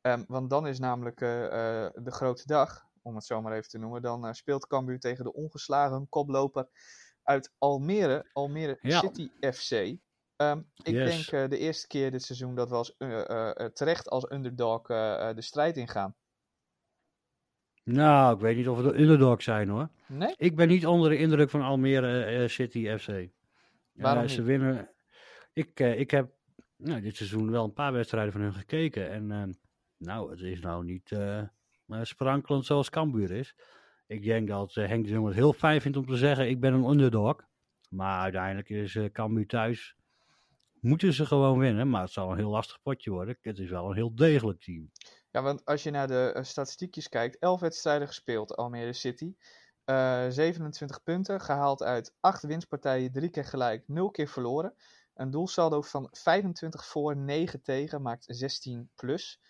Ehm, want dan is namelijk de grote dag, om het zo maar even te noemen. Dan eh, speelt Cambuur tegen de ongeslagen koploper uit Almere, Almere Ja. City FC. Ehm, ik Yes. denk eh, de eerste keer dit seizoen dat we als, eh, terecht als underdog de strijd ingaan. Nou, ik weet niet of we de underdog zijn hoor. Nee? Ik ben niet onder de indruk van Almere City FC. Waarom Ze winnen. Ik, ik heb nou, dit seizoen wel een paar wedstrijden van hun gekeken. En eh, nou, het is nou niet sprankelend zoals Cambuur is. Ik denk dat eh, Henk de Jong het heel fijn vindt om te zeggen, ik ben een underdog. Maar uiteindelijk is eh Cambuur thuis. Moeten ze gewoon winnen, maar het zal een heel lastig potje worden. Het is wel een heel degelijk team. Ja, want als je naar de eh, statistiekjes kijkt, 11 wedstrijden gespeeld, Almere City. Eh 27 punten, gehaald uit 8 winstpartijen, 3 keer gelijk, 0 keer verloren. Een doelsaldo van 25 voor, 9 tegen, maakt 16 plus.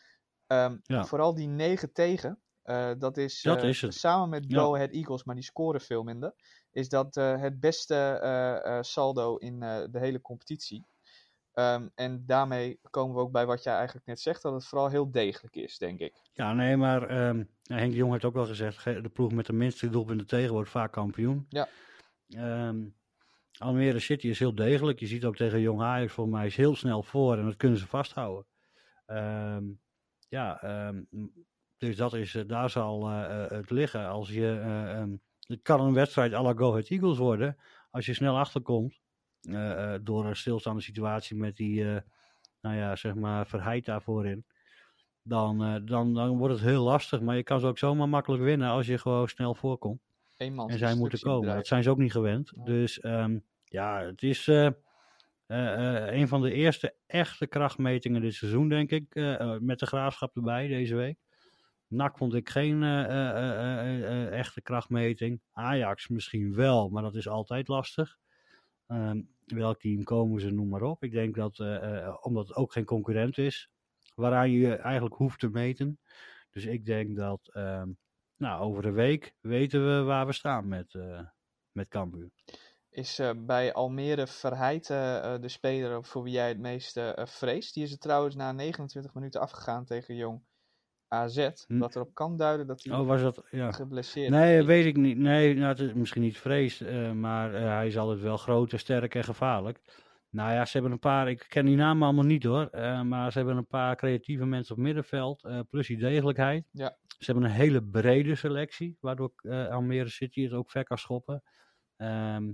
Ehm, Ja. Vooral die 9 tegen, eh, dat is, Dat eh, is het. samen met. Go Ahead Eagles, maar die scoren veel minder, is dat eh, het beste saldo in de hele competitie. Ehm, en daarmee komen we ook bij wat jij eigenlijk net zegt, dat het vooral heel degelijk is, denk ik. Ja, nee, maar ehm, Henk de Jong heeft ook wel gezegd, ge- de ploeg met de minste doelpunten tegen wordt vaak kampioen. Ja. Almere City is heel degelijk. Je ziet ook tegen Jong Ajax, volgens mij is heel snel voor en dat kunnen ze vasthouden. Ehm, ja, ehm, dus dat is, eh, daar zal eh, eh, het liggen. Als je, eh, ehm, het kan een wedstrijd à la Go Ahead Eagles worden, als je snel achterkomt. door een stilstaande situatie met die, nou ja, zeg maar, verheid daarvoor in dan, dan, dan wordt het heel lastig. Maar je kan ze ook zomaar makkelijk winnen als je gewoon snel voorkomt. Eenmans En zij moeten komen. Dat zijn ze ook niet gewend. Ja. Dus ehm, ja, het is een van de eerste echte krachtmetingen dit seizoen, denk ik. eh, eh, met de graafschap erbij deze week. NAC vond ik geen eh, eh, eh, eh, eh, echte krachtmeting. Ajax misschien wel, maar dat is altijd lastig. Ehm, welk team komen ze, noem maar op. Ik denk dat, eh, eh, omdat het ook geen concurrent is, waaraan je eigenlijk hoeft te meten. Dus ik denk dat, ehm, nou, over een week weten we waar we staan met, eh met Cambuur. Is eh, bij Almere Verheid eh, eh, de speler voor wie jij het meest eh, vreest? Die is er trouwens na 29 minuten afgegaan tegen Jong AZ. Hm. Wat erop kan duiden dat hij Oh, was dat, ja. geblesseerd Nee, is. weet ik niet. Nee, nou, het is misschien niet vrees, eh, maar hij is altijd wel groot en sterk en gevaarlijk. Nou ja, ze hebben een paar, ik ken die namen allemaal niet hoor, maar ze hebben een paar creatieve mensen op middenveld, plus die degelijkheid. Ja. Ze hebben een hele brede selectie, waardoor Almere City het ook ver kan schoppen. Ehm,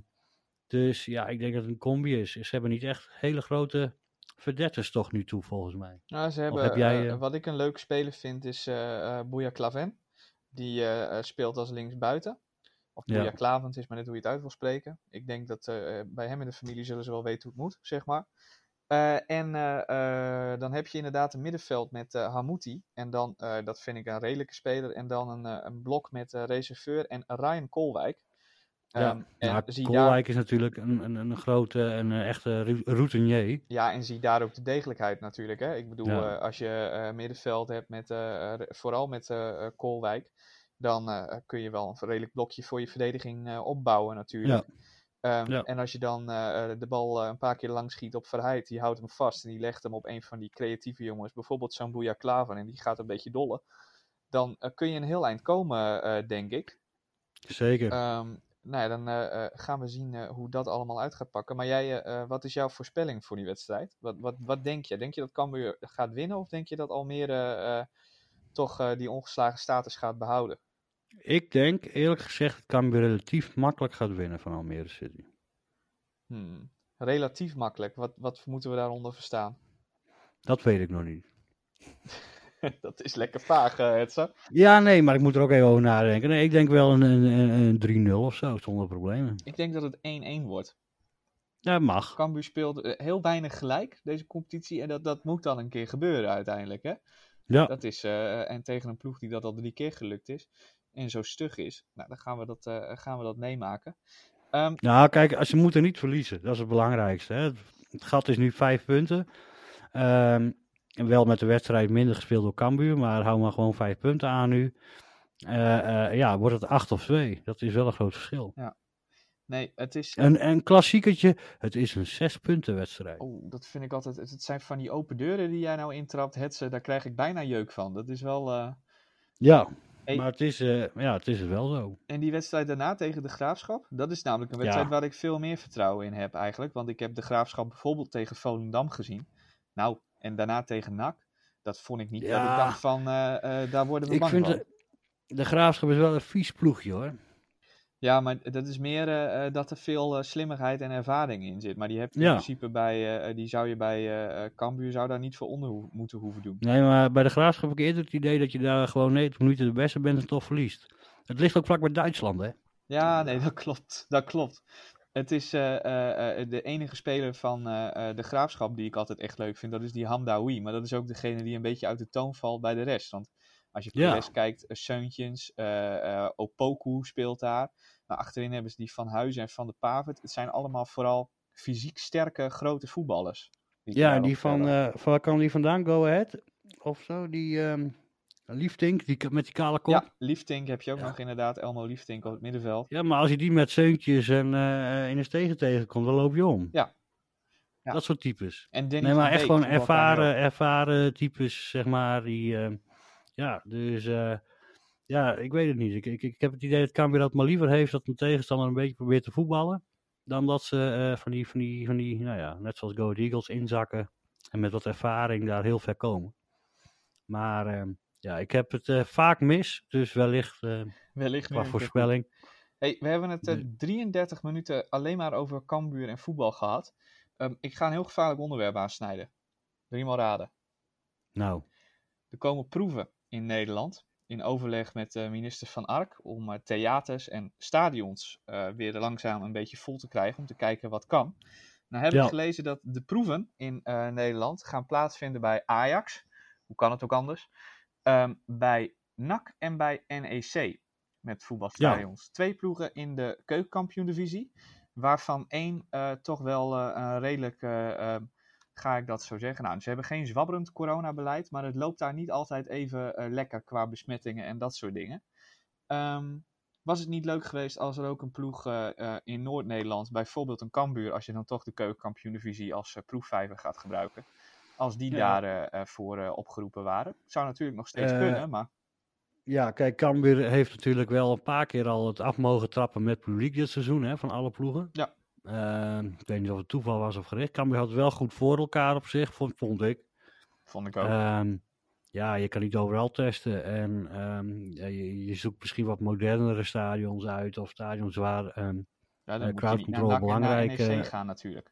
dus ja, ik denk dat het een combi is. Ze hebben niet echt hele grote verdetters toch nu toe, volgens mij. Nou, ze hebben, heb jij, eh, eh, wat ik een leuke speler vind is eh eh Bouya Claven. Die speelt als linksbuiten. Of Ja. Bouya Klavend is maar net hoe je het uit wil spreken. Ik denk dat bij hem in de familie zullen ze wel weten hoe het moet, zeg maar. En dan heb je inderdaad een middenveld met Hamouti. En dan, dat vind ik een redelijke speler. En dan een, een blok met reserveur en Ryan Kolwijk. Ja, Ehm, en, zie daar, Koolwijk is natuurlijk een, een, een grote en een echte routinier. ja, en zie daar ook de degelijkheid natuurlijk. Hè? Ik bedoel, Ja. eh, als je eh, middenveld hebt, met, eh, eh, vooral met eh eh, Kolwijk, dan eh, kun je wel een redelijk blokje voor je verdediging eh, opbouwen natuurlijk. Ehm, Ja. En als je dan eh, de bal eh, een paar keer lang schiet op Verheid, die houdt hem vast en die legt hem op een van die creatieve jongens, bijvoorbeeld zo'n Boeja Klaver, en die gaat een beetje dollen, dan eh, kun je een heel eind komen, eh, denk ik. Zeker. Ehm, nou ja, dan eh, eh, gaan we zien eh, hoe dat allemaal uit gaat pakken. Maar jij, wat is jouw voorspelling voor die wedstrijd? Wat, wat, wat denk je? Denk je dat Cambuur gaat winnen of denk je dat Almere toch die ongeslagen status gaat behouden? Ik denk eerlijk gezegd dat Cambuur relatief makkelijk gaat winnen van Almere City. Hmm. Relatief makkelijk. Wat, wat moeten we daaronder verstaan? Dat weet ik nog niet. dat is lekker vaag, uh, Hetze. Ja, nee, maar ik moet er ook even over nadenken. Nee, ik denk wel een, een, een 3-0 of zo, zonder problemen. Ik denk dat het 1-1 wordt. Ja, mag. Cambuur speelt uh, heel weinig gelijk, deze competitie. En dat, dat moet dan een keer gebeuren uiteindelijk, hè? Ja. Dat is, uh, en tegen een ploeg die dat al drie keer gelukt is. En zo stug is. Nou, dan gaan we dat, uh, gaan we dat meemaken. Um, nou, kijk, ze moeten niet verliezen. Dat is het belangrijkste. Hè? Het gat is nu vijf punten. Um, en wel met de wedstrijd minder gespeeld door Cambuur, maar hou maar gewoon vijf punten aan nu. Uh, uh, ja, wordt het acht of twee? Dat is wel een groot verschil. Ja. Nee, het is... Een, een klassiekertje, het is een zes punten wedstrijd. Oh, dat vind ik altijd... Het zijn van die open deuren die jij nou intrapt, Hetze, daar krijg ik bijna jeuk van. Dat is wel... Uh... Ja, hey. maar het is, ja, het is wel zo. En die wedstrijd daarna tegen de Graafschap, dat is namelijk een wedstrijd ja. waar ik veel meer vertrouwen in heb eigenlijk. Want ik heb de Graafschap bijvoorbeeld tegen Volendam gezien. Nou, en daarna tegen NAC. Dat vond ik niet. Ja. Dat ik dacht van, uh, uh, daar worden we ik bang vind van. De, de Graafschap is wel een vies ploegje hoor. Ja, maar dat is meer uh, dat er veel slimmigheid en ervaring in zit. Maar die heb je ja. in principe bij, die zou je bij Cambuur zou daar niet voor onder ho moeten hoeven doen. Nee, maar bij de Graafschap heb ik eerder het idee dat je daar gewoon 90 minuten de beste bent en toch verliest. Het ligt ook vlak bij Duitsland hè. Ja, nee, dat klopt. Dat klopt. Het is uh, uh, de enige speler van uh, de graafschap die ik altijd echt leuk vind. Dat is die Hamdaoui. Maar dat is ook degene die een beetje uit de toon valt bij de rest. Want als je ja. de rest kijkt, Seuntjens, Opoku speelt daar. Maar achterin hebben ze die Van Huizen en Van de Pavert. Het zijn allemaal vooral fysiek sterke grote voetballers. Die ja, die van, van, kan die vandaan Go Ahead? Of zo, die... Um... Liefdink, die met die kale kop. Ja, Liefdink heb je ook ja. nog inderdaad. Elmo Liefdink op het middenveld. Ja, maar als je die met zeuntjes en uh, in een tegen tegenkomt, dan loop je om. Ja. ja. Dat soort types. En Danny nee, maar echt Beek, gewoon ervaren, ervaren types, zeg maar. Die, uh, ja, dus uh, ja, ik weet het niet. Ik, ik, ik heb het idee dat Cambuur dat maar liever heeft dat een tegenstander een beetje probeert te voetballen. Dan dat ze van, die, van, die, van die, nou ja, net zoals Go Eagles inzakken. En met wat ervaring daar heel ver komen. Maar ehm, ja, ik heb het uh, vaak mis, dus wellicht, uh, wellicht qua voorspelling. Hey, we hebben het uh, 33 minuten alleen maar over Cambuur en voetbal gehad. Um, ik ga een heel gevaarlijk onderwerp aansnijden. Drie maal raden. Nou. Er komen proeven in Nederland. In overleg met minister Van Ark. Om theaters en stadions weer langzaam een beetje vol te krijgen. Om te kijken wat kan. Nou heb ja. ik gelezen dat de proeven in Nederland gaan plaatsvinden bij Ajax. Hoe kan het ook anders? Um, bij NAC en bij NEC met voetbalstadions. Ja. Twee ploegen in de keukenkampioen-divisie, waarvan één uh, toch wel uh, een redelijk, uh, ga ik dat zo zeggen. Nou, ze hebben geen zwabberend coronabeleid, maar het loopt daar niet altijd even lekker qua besmettingen en dat soort dingen. Um, was het niet leuk geweest als er ook een ploeg in Noord-Nederland, bijvoorbeeld een Cambuur, als je dan toch de keukenkampioen-divisie als proefvijver gaat gebruiken, als die ja. daarvoor uh, uh, opgeroepen waren. Zou natuurlijk nog steeds uh, kunnen, maar... Ja, kijk, Cambuur heeft natuurlijk wel een paar keer al het af mogen trappen met publiek dit seizoen, hè, van alle ploegen. Ja. Ehm, ik weet niet of het toeval was of gericht. Cambuur had het wel goed voor elkaar op zich, vond, vond ik. Vond ik ook. Um, ja, je kan niet overal testen. En um, ja, je, je, zoekt misschien wat modernere stadions uit, of stadions waar ja, dan crowd control belangrijk is. NEC gaan natuurlijk.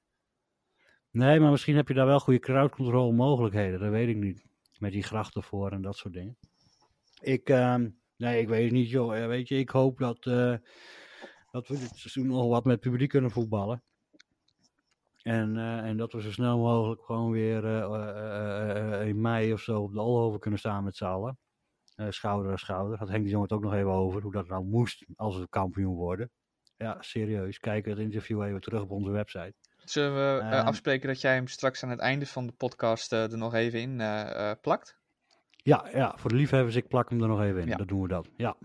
Nee, maar misschien heb je daar wel goede crowd control mogelijkheden. Dat weet ik niet. Met die grachten voor en dat soort dingen. Ik, uh, nee, ik weet het niet, joh. Weet je, ik hoop dat, uh, dat we dit seizoen nog wat met publiek kunnen voetballen. En, eh, en dat we zo snel mogelijk gewoon weer eh, eh, eh, eh, in mei of zo op de Alhoven kunnen staan met. Eh, schouder aan schouder. Dat Henk de Jong het ook nog even over, hoe dat nou moest als we kampioen worden. Ja, serieus. Kijk het interview even terug op onze website. Zullen we eh, Ehm. afspreken dat jij hem straks aan het einde van de podcast eh, er nog even in eh, plakt? Ja, ja, voor de liefhebbers, ik plak hem er nog even in. Ja. Dat doen we dan. Ja.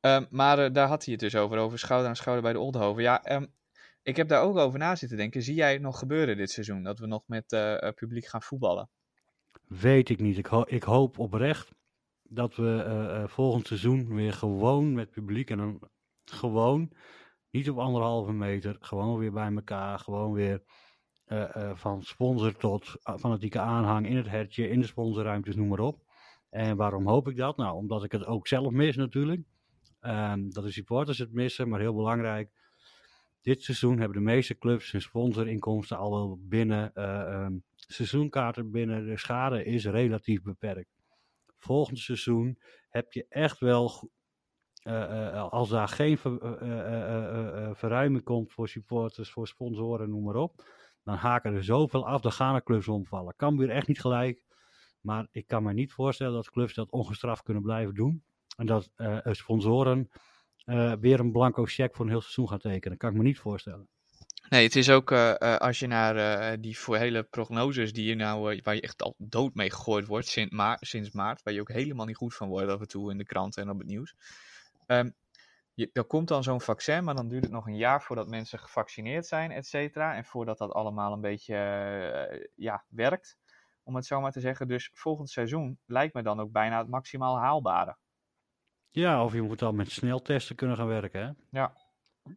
Ehm, maar daar had hij het dus over, over schouder aan schouder bij de Oldhoven. Ja, ehm, ik heb daar ook over na zitten denken. Zie jij het nog gebeuren dit seizoen? Dat we nog met publiek gaan voetballen? Weet ik niet. Ik, ho- ik hoop oprecht dat we volgend seizoen weer gewoon met publiek en dan gewoon, niet op anderhalve meter, gewoon weer bij elkaar, gewoon weer eh, eh, van sponsor tot eh, fanatieke aanhang in het hertje, in de sponsorruimtes, noem maar op. En waarom hoop ik dat? Nou, omdat ik het ook zelf mis natuurlijk. Ehm, dat de supporters het missen, maar heel belangrijk. Dit seizoen hebben de meeste clubs hun sponsorinkomsten al wel binnen. ehm, seizoenkaarten binnen. De schade is relatief beperkt. Volgend seizoen heb je echt wel, als daar geen ver- eh, eh, eh, eh, eh, verruiming komt voor supporters, voor sponsoren, noem maar op. Dan haken er zoveel af, dan gaan er clubs omvallen. Kan weer echt niet gelijk. Maar ik kan me niet voorstellen dat clubs dat ongestraft kunnen blijven doen. En dat eh, sponsoren weer een blanco cheque voor een heel seizoen gaan tekenen. kan ik me niet voorstellen. Nee, het is ook als je naar die voor hele prognoses die je nou, waar je echt al dood mee gegooid wordt sinds, sinds maart, waar je ook helemaal niet goed van wordt af en toe in de kranten en op het nieuws. Ehm, je, er komt dan zo'n vaccin, maar dan duurt het nog een jaar voordat mensen gevaccineerd zijn, et cetera. En voordat dat allemaal een beetje eh, ja, werkt, om het zo maar te zeggen. Dus volgend seizoen lijkt me dan ook bijna het maximaal haalbare. Ja, of je moet dan met sneltesten kunnen gaan werken. Hè? Ja.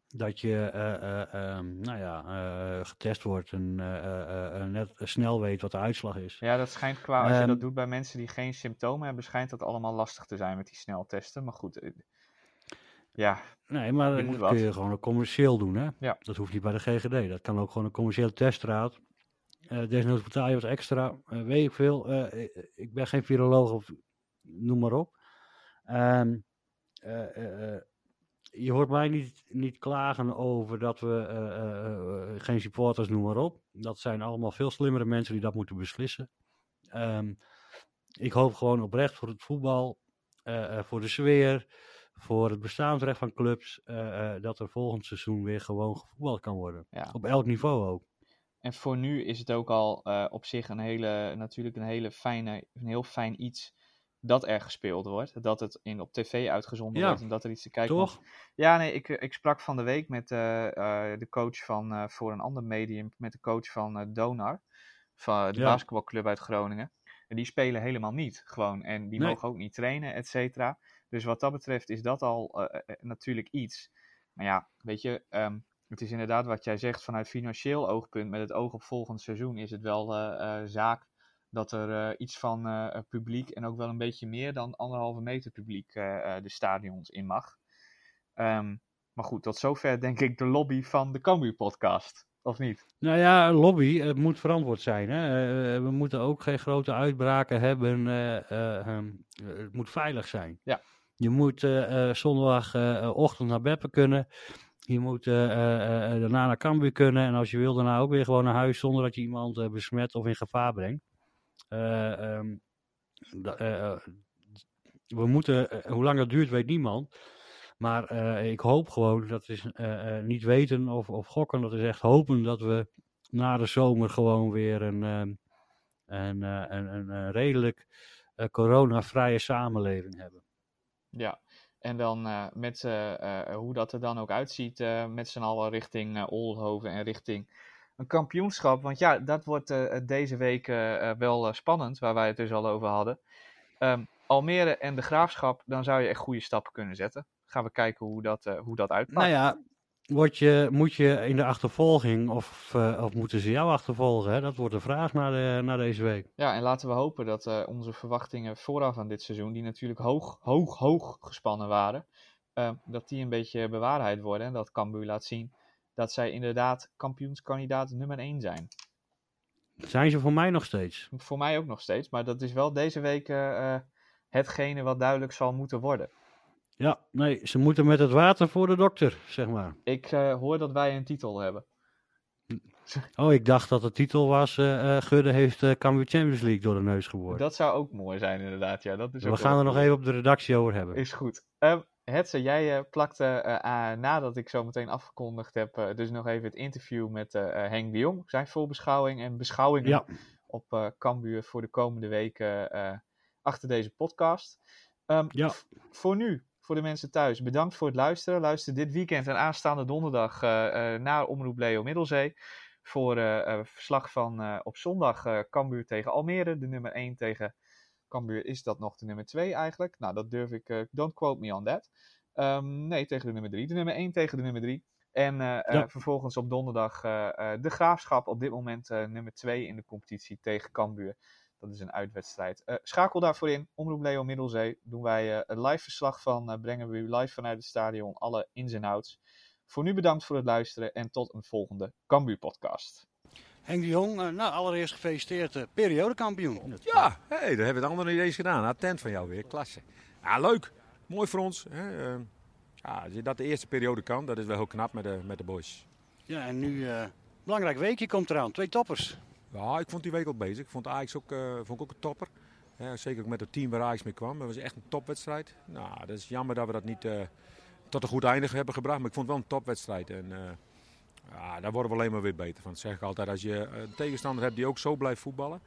Dat je eh, eh, ehm, nou ja, getest wordt en net snel weet wat de uitslag is. Ja, dat schijnt qua, als je Ehm, dat doet bij mensen die geen symptomen hebben, schijnt dat allemaal lastig te zijn met die sneltesten. Maar goed, ja, Nee, maar dat kun je gewoon commercieel doen. Hè? Ja. Dat hoeft niet bij de GGD. Dat kan ook gewoon een commerciële teststraat. Eh desnoods betaal je wat extra. eh, weet ik veel. Eh, ik- ben geen viroloog of noem maar op. Ehm, eh, eh, eh, je hoort mij niet, niet klagen over dat we geen supporters, noem maar op. Dat zijn allemaal veel slimmere mensen die dat moeten beslissen. Ehm, ik hoop gewoon oprecht voor het voetbal, voor de sfeer, voor het bestaansrecht van clubs, eh, eh, dat er volgend seizoen weer gewoon gevoetbald kan worden. ja. Op elk niveau ook. En voor nu is het ook al eh, op zich een hele, natuurlijk een hele fijne, een heel fijn iets dat er gespeeld wordt. Dat het in, op tv uitgezonden Ja, wordt en dat er iets te kijken Toch? komt. Ja, nee, ik, ik sprak van de week met de coach van, voor een ander medium, met de coach van Donar, van de Ja. basketbalclub uit Groningen. En die spelen helemaal niet, gewoon. En die Nee. mogen ook niet trainen, et cetera. Dus wat dat betreft is dat al eh, eh, natuurlijk iets. Maar ja, weet je, ehm, het is inderdaad wat jij zegt, vanuit financieel oogpunt, met het oog op volgend seizoen, is het wel eh, eh, zaak dat er eh, iets van eh, publiek en ook wel een beetje meer dan anderhalve meter publiek eh, eh, de stadions in mag. Ehm, maar goed, tot zover denk ik de lobby van de Cambuur podcast. Of niet? Nou ja, lobby, het moet verantwoord zijn. Hè? Eh, we moeten ook geen grote uitbraken hebben. eh, eh, ehm, eh, het moet veilig zijn. Ja. Je moet eh, eh, zondagochtend naar Beppen kunnen. Je moet eh, eh, eh, daarna naar Cambuur kunnen. En als je wil, daarna ook weer gewoon naar huis zonder dat je iemand eh, besmet of in gevaar brengt. Eh, ehm, eh, eh, we moeten, eh, hoe lang dat duurt, weet niemand. Maar eh, ik hoop gewoon, dat is eh, eh, niet weten of, of gokken, dat is echt hopen dat we na de zomer gewoon weer een, ehm, een, eh, een, een, redelijk eh, coronavrije samenleving hebben. Ja. En dan eh, met eh, eh, hoe dat er dan ook uitziet, met z'n allen richting Oldhoven en richting een kampioenschap. Want ja, dat wordt deze week wel spannend, waar wij het dus al over hadden. Ehm, Almere en de Graafschap, dan zou je echt goede stappen kunnen zetten. Gaan we kijken hoe dat, hoe dat uitpakt. Nou ja, word je, moet je in de achtervolging of, eh, of moeten ze jou achtervolgen? Hè? Dat wordt de vraag na, de, na deze week. Ja, en laten we hopen dat eh, onze verwachtingen vooraf aan dit seizoen, die natuurlijk hoog, hoog, hoog gespannen waren, eh, dat die een beetje bewaarheid worden. En dat Cambuur laat zien dat zij inderdaad kampioenskandidaat nummer 1 zijn. Zijn ze voor mij nog steeds? Voor mij ook nog steeds, maar dat is wel deze week hetgene wat duidelijk zal moeten worden. Ja, nee, ze moeten met het water voor de dokter, zeg maar. Ik eh, hoor dat wij een titel hebben. Oh, ik dacht dat de titel was, eh, Gudde heeft eh Cambuur Champions League door de neus geboord. Dat zou ook mooi zijn, inderdaad. Ja, dat is We ook gaan er nog even op de redactie over hebben. Is goed. Ehm Hetze, jij plakte aan- nadat ik zo meteen afgekondigd heb, dus nog even het interview met Henk de Jong. Zijn voorbeschouwing en beschouwingen Ja, op Cambuur voor de komende weken achter deze podcast. Ehm, Ja. Voor nu, voor de mensen thuis, bedankt voor het luisteren. Luister dit weekend en aanstaande donderdag eh, eh, naar Omroep Leo Middelzee. Voor eh, verslag van op zondag Cambuur tegen Almere. De nummer 1 tegen Cambuur is dat nog de nummer 2 eigenlijk. Nou, dat durf ik. don't quote me on that. Ehm, nee, tegen de nummer 3. De nummer 1 tegen de nummer 3. En vervolgens op donderdag de graafschap. Op dit moment nummer 2 in de competitie tegen Cambuur. Dat is een uitwedstrijd. Eh, schakel daarvoor in. Omroep Leo Middelzee. Doen wij eh, een live verslag van. eh, brengen we u live vanuit het stadion. Alle ins en outs. Voor nu bedankt voor het luisteren. En tot een volgende Cambuur podcast. Henk de Jong, nou allereerst gefeliciteerd, periodekampioen. Ja, hey, dat hebben we het andere niet eens gedaan. Attent van jou weer, klasse. Ja, leuk. Mooi voor ons. Hè. eh, ja, dat de eerste periode kan, dat is wel heel knap met de, met de boys. Ja, en nu, eh belangrijk weekje komt eraan, twee toppers. Ja, ik vond die week al bezig. Ik vond Ajax ook, eh, vond ik ook een topper. Zeker ook met het team waar Ajax mee kwam. Dat was echt een topwedstrijd. Nou, dat is jammer dat we dat niet eh, tot een goed einde hebben gebracht. Maar ik vond het wel een topwedstrijd. En eh, ja, daar worden we alleen maar weer beter van. Dat zeg ik altijd. Als je een tegenstander hebt die ook zo blijft voetballen.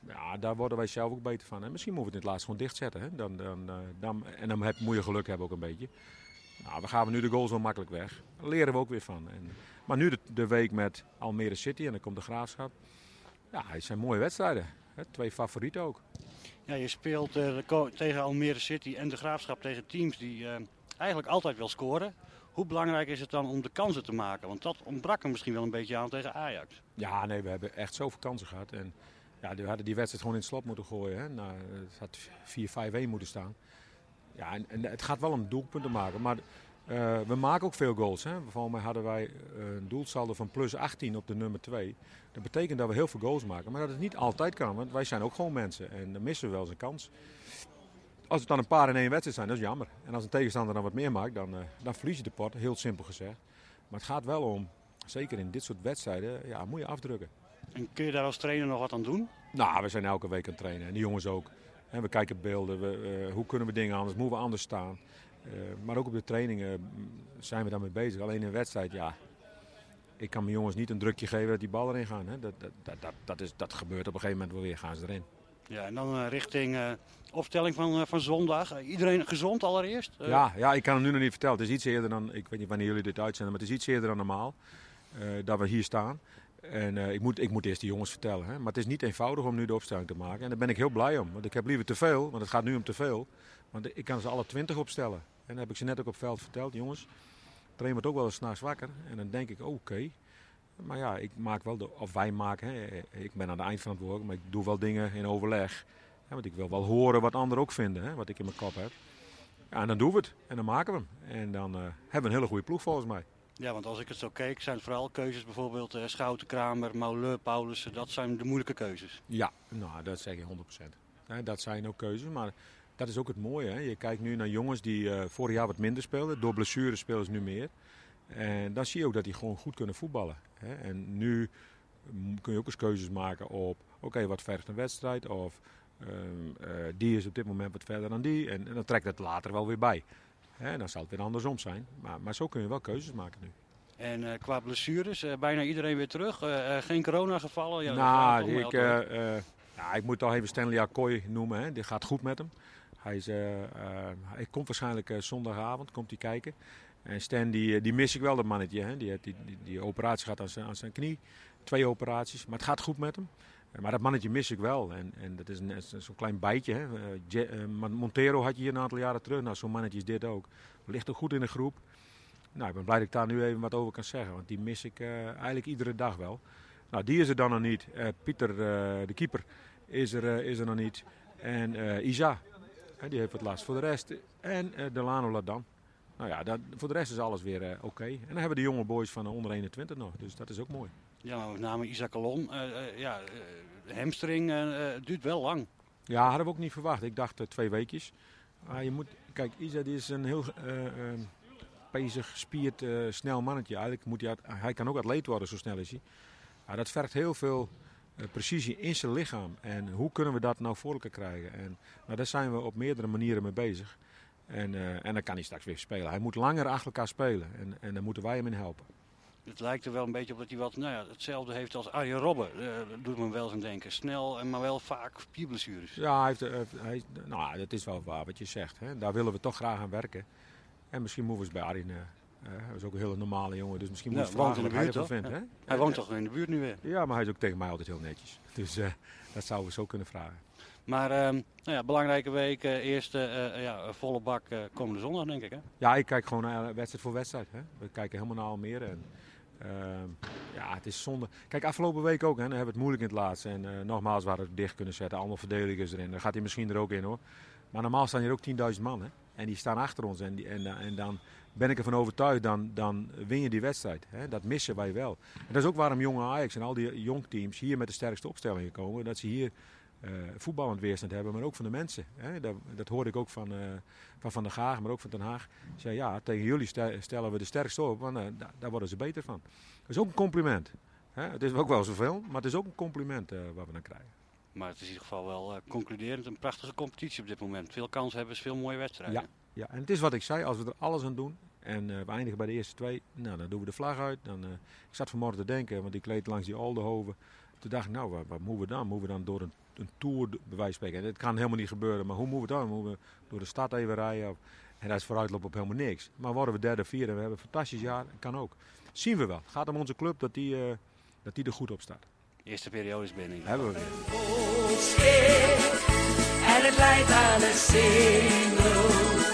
Ja, daar worden wij zelf ook beter van. En misschien moeten we het in het laatst gewoon dichtzetten. Hè? Dan, dan, dan, en dan heb, moet je geluk hebben ook een beetje. Nou, we gaan nu de goals wel makkelijk weg. Daar leren we ook weer van. En, maar nu de, de week met Almere City en dan komt de Graafschap. Ja, het zijn mooie wedstrijden. Hè? Twee favorieten ook. Ja, je speelt eh, tegen Almere City en de Graafschap tegen teams die eh, eigenlijk altijd wel scoren. Hoe belangrijk is het dan om de kansen te maken? Want dat ontbrak er misschien wel een beetje aan tegen Ajax. Ja, nee, we hebben echt zoveel kansen gehad. En ja, we hadden die wedstrijd gewoon in het slot moeten gooien. Hè. Nou, het had 4-5-1 moeten staan. Ja, en, en het gaat wel om doelpunten maken. Maar eh, we maken ook veel goals. Hè. Volgens mij hadden wij eh, een doelsaldo van plus 18 op de nummer 2. Dat betekent dat we heel veel goals maken. Maar dat het niet altijd kan, want wij zijn ook gewoon mensen. En dan missen we wel eens een kans. Als het dan een paar in één wedstrijd zijn, dat is jammer. En als een tegenstander dan wat meer maakt, dan, eh, dan verlies je de pot. Heel simpel gezegd. Maar het gaat wel om, zeker in dit soort wedstrijden, ja, moet je afdrukken. En kun je daar als trainer nog wat aan doen? Nou, we zijn elke week aan het trainen. En die jongens ook. En we kijken beelden. We, hoe kunnen we dingen anders? Moeten we anders staan? Eh, maar ook op de trainingen zijn we daarmee bezig. Alleen in wedstrijd, ja. Ik kan mijn jongens niet een drukje geven dat die bal erin gaan. Hè. Dat, dat, dat, dat, is, dat gebeurt op een gegeven moment wel weer. Gaan ze erin. Ja, en dan eh, richting eh, opstelling van, van zondag. Iedereen gezond allereerst? Ja, ja, ik kan het nu nog niet vertellen. Het is iets eerder dan, ik weet niet wanneer jullie dit uitzenden, maar het is iets eerder dan normaal dat we hier staan. En eh, ik, moet, ik moet eerst de jongens vertellen. Hè. Maar het is niet eenvoudig om nu de opstelling te maken. En daar ben ik heel blij om. Want ik heb liever te veel, want het gaat nu om te veel. Want ik kan ze alle twintig opstellen. En dat heb ik ze net ook op veld verteld. Jongens, train wordt ook wel eens s'nachts wakker. En dan denk ik, oké. Maar ja, ik maak wel, de, of wij maken, hè. ik ben aan de eindverantwoordelijk, maar ik doe wel dingen in overleg. Want ik wil wel horen wat anderen ook vinden, hè, wat ik in mijn kop heb. En dan doen we het. En dan maken we hem. En dan eh, hebben we een hele goede ploeg volgens mij. Ja, want als ik het zo keek, zijn vooral keuzes bijvoorbeeld eh, Schouten, Kramer, Paulussen. Dat zijn de moeilijke keuzes. Ja, nou, dat zeg je 100%. Hè, dat zijn ook keuzes, maar dat is ook het mooie. Hè. Je kijkt nu naar jongens die eh, vorig jaar wat minder speelden. Door blessures spelen ze nu meer. En dan zie je ook dat die gewoon goed kunnen voetballen. Hè. En nu mm, kun je ook eens keuzes maken op, oké, wat vergt een wedstrijd? Of ehm, eh, die is op dit moment wat verder dan die. En, en dan trekt het later wel weer bij. Hè, dan zal het weer andersom zijn. Maar, maar zo kun je wel keuzes maken nu. En eh, qua blessures, eh, bijna iedereen weer terug. Eh, geen coronagevallen. Ja, nou, ik ja, ik moet toch even Stanley Akkoy noemen. Hè. Dit gaat goed met hem. Hij, is, hij komt waarschijnlijk zondagavond komt hij kijken. En Stan, die, die mis ik wel, dat mannetje. Hè. Die die, die, die operatie gehad aan zijn, aan zijn knie. Twee operaties. Maar het gaat goed met hem. Maar dat mannetje mis ik wel. En, en dat is een- zo'n klein bijtje. Hè. Eh, eh, Montero had je hier een aantal jaren terug. Nou, zo'n mannetje is dit ook. Ligt ook goed in de groep. Nou, ik ben blij dat ik daar nu even wat over kan zeggen. Want die mis ik eh, eigenlijk iedere dag wel. Nou, die is er dan nog niet. Pieter, de keeper, is er, is er nog niet. En Isa, die heeft het last. Voor de rest. En Delano Ladan. Nou ja, dat, voor de rest is alles weer oké. En dan hebben we de jonge boys van de onder 21 nog. Dus dat is ook mooi. Ja, maar met name Isaac Alon. eh, eh, ja, eh, hamstring duurt wel lang. Ja, hadden we ook niet verwacht. Ik dacht twee weekjes. Maar je moet, kijk, Isa die is een heel gespierd, eh, snel mannetje. Eigenlijk moet hij, hij kan ook atleet worden, zo snel is hij. Ja, dat vergt heel veel precisie in zijn lichaam. En hoe kunnen we dat nou voor elkaar krijgen? En nou, daar zijn we op meerdere manieren mee bezig. En, en dan kan hij straks weer spelen. Hij moet langer achter elkaar spelen. En, en daar moeten wij hem in helpen. Het lijkt er wel een beetje op dat hij wat nou ja, hetzelfde heeft als Arjen Robben. Dat doet me wel eens aan denken. Snel, en maar wel vaak spierblessures. Ja, hij heeft, eh, hij, nou, dat is wel waar wat je zegt. Hè. Daar willen we toch graag aan werken. En misschien moeten we eens bij Arjen. eh, hij is ook een hele normale jongen, dus misschien moet woont vragen in de wat hij ervan vindt. Hè? Hij woont toch in de buurt nu weer. Ja, maar hij is ook tegen mij altijd heel netjes. Dus dat zouden we zo kunnen vragen. Maar ehm, nou ja, belangrijke week. eerste ja, volle bak komende zondag, denk ik. Hè? Ja, ik kijk gewoon naar wedstrijd voor wedstrijd. Hè. We kijken helemaal naar Almere. En, ehm, ja, het is zonde. Kijk, afgelopen week ook. Hè, dan hebben we het moeilijk in het laatste. En eh, nogmaals, we hadden het dicht kunnen zetten. Allemaal verdedigers erin. Dan gaat hij misschien er ook in hoor. Maar normaal staan hier ook 10.000 man. Hè. En die staan achter ons. En, en, eh, en dan ben ik ervan overtuigd, dan, dan win je die wedstrijd. Hè. Dat missen wij wel. En dat is ook waarom jonge Ajax en al die jongteams hier met de sterkste opstellingen komen. Dat ze hier eh voetballend weerstand hebben, maar ook van de mensen. Hè. Dat, dat hoorde ik ook van, eh, van Van der Gaag, maar ook van Den Haag. Ze zei, ja, tegen jullie stel- stellen we de sterkste op, want eh, da- daar worden ze beter van. Dat is ook een compliment. Hè. Het is ook wel zoveel, maar het is ook een compliment wat we dan krijgen. Maar het is in ieder geval wel concluderend een prachtige competitie op dit moment. Veel kansen hebben veel mooie wedstrijden. Ja. Ja, en het is wat ik zei, als we er alles aan doen en we eindigen bij de eerste twee, nou, dan doen we de vlag uit. Dan, eh, ik zat vanmorgen te denken, want ik leed langs die Aldenhoven. Toen dacht ik, nou, wat, wat moeten we dan? Moeten we dan door een, een tour, bij wijze van spreken? En dat kan helemaal niet gebeuren, maar hoe moeten we dan? Moeten we door de stad even rijden? Of- en dat is vooruitlopen op helemaal niks. Maar worden we derde, vierde, we hebben een fantastisch jaar, kan ook. Zien we wel. Het gaat om onze club dat die, eh, dat die er goed op staat. De eerste periode is binnen. Hebben we weer. En het leidt aan een singel.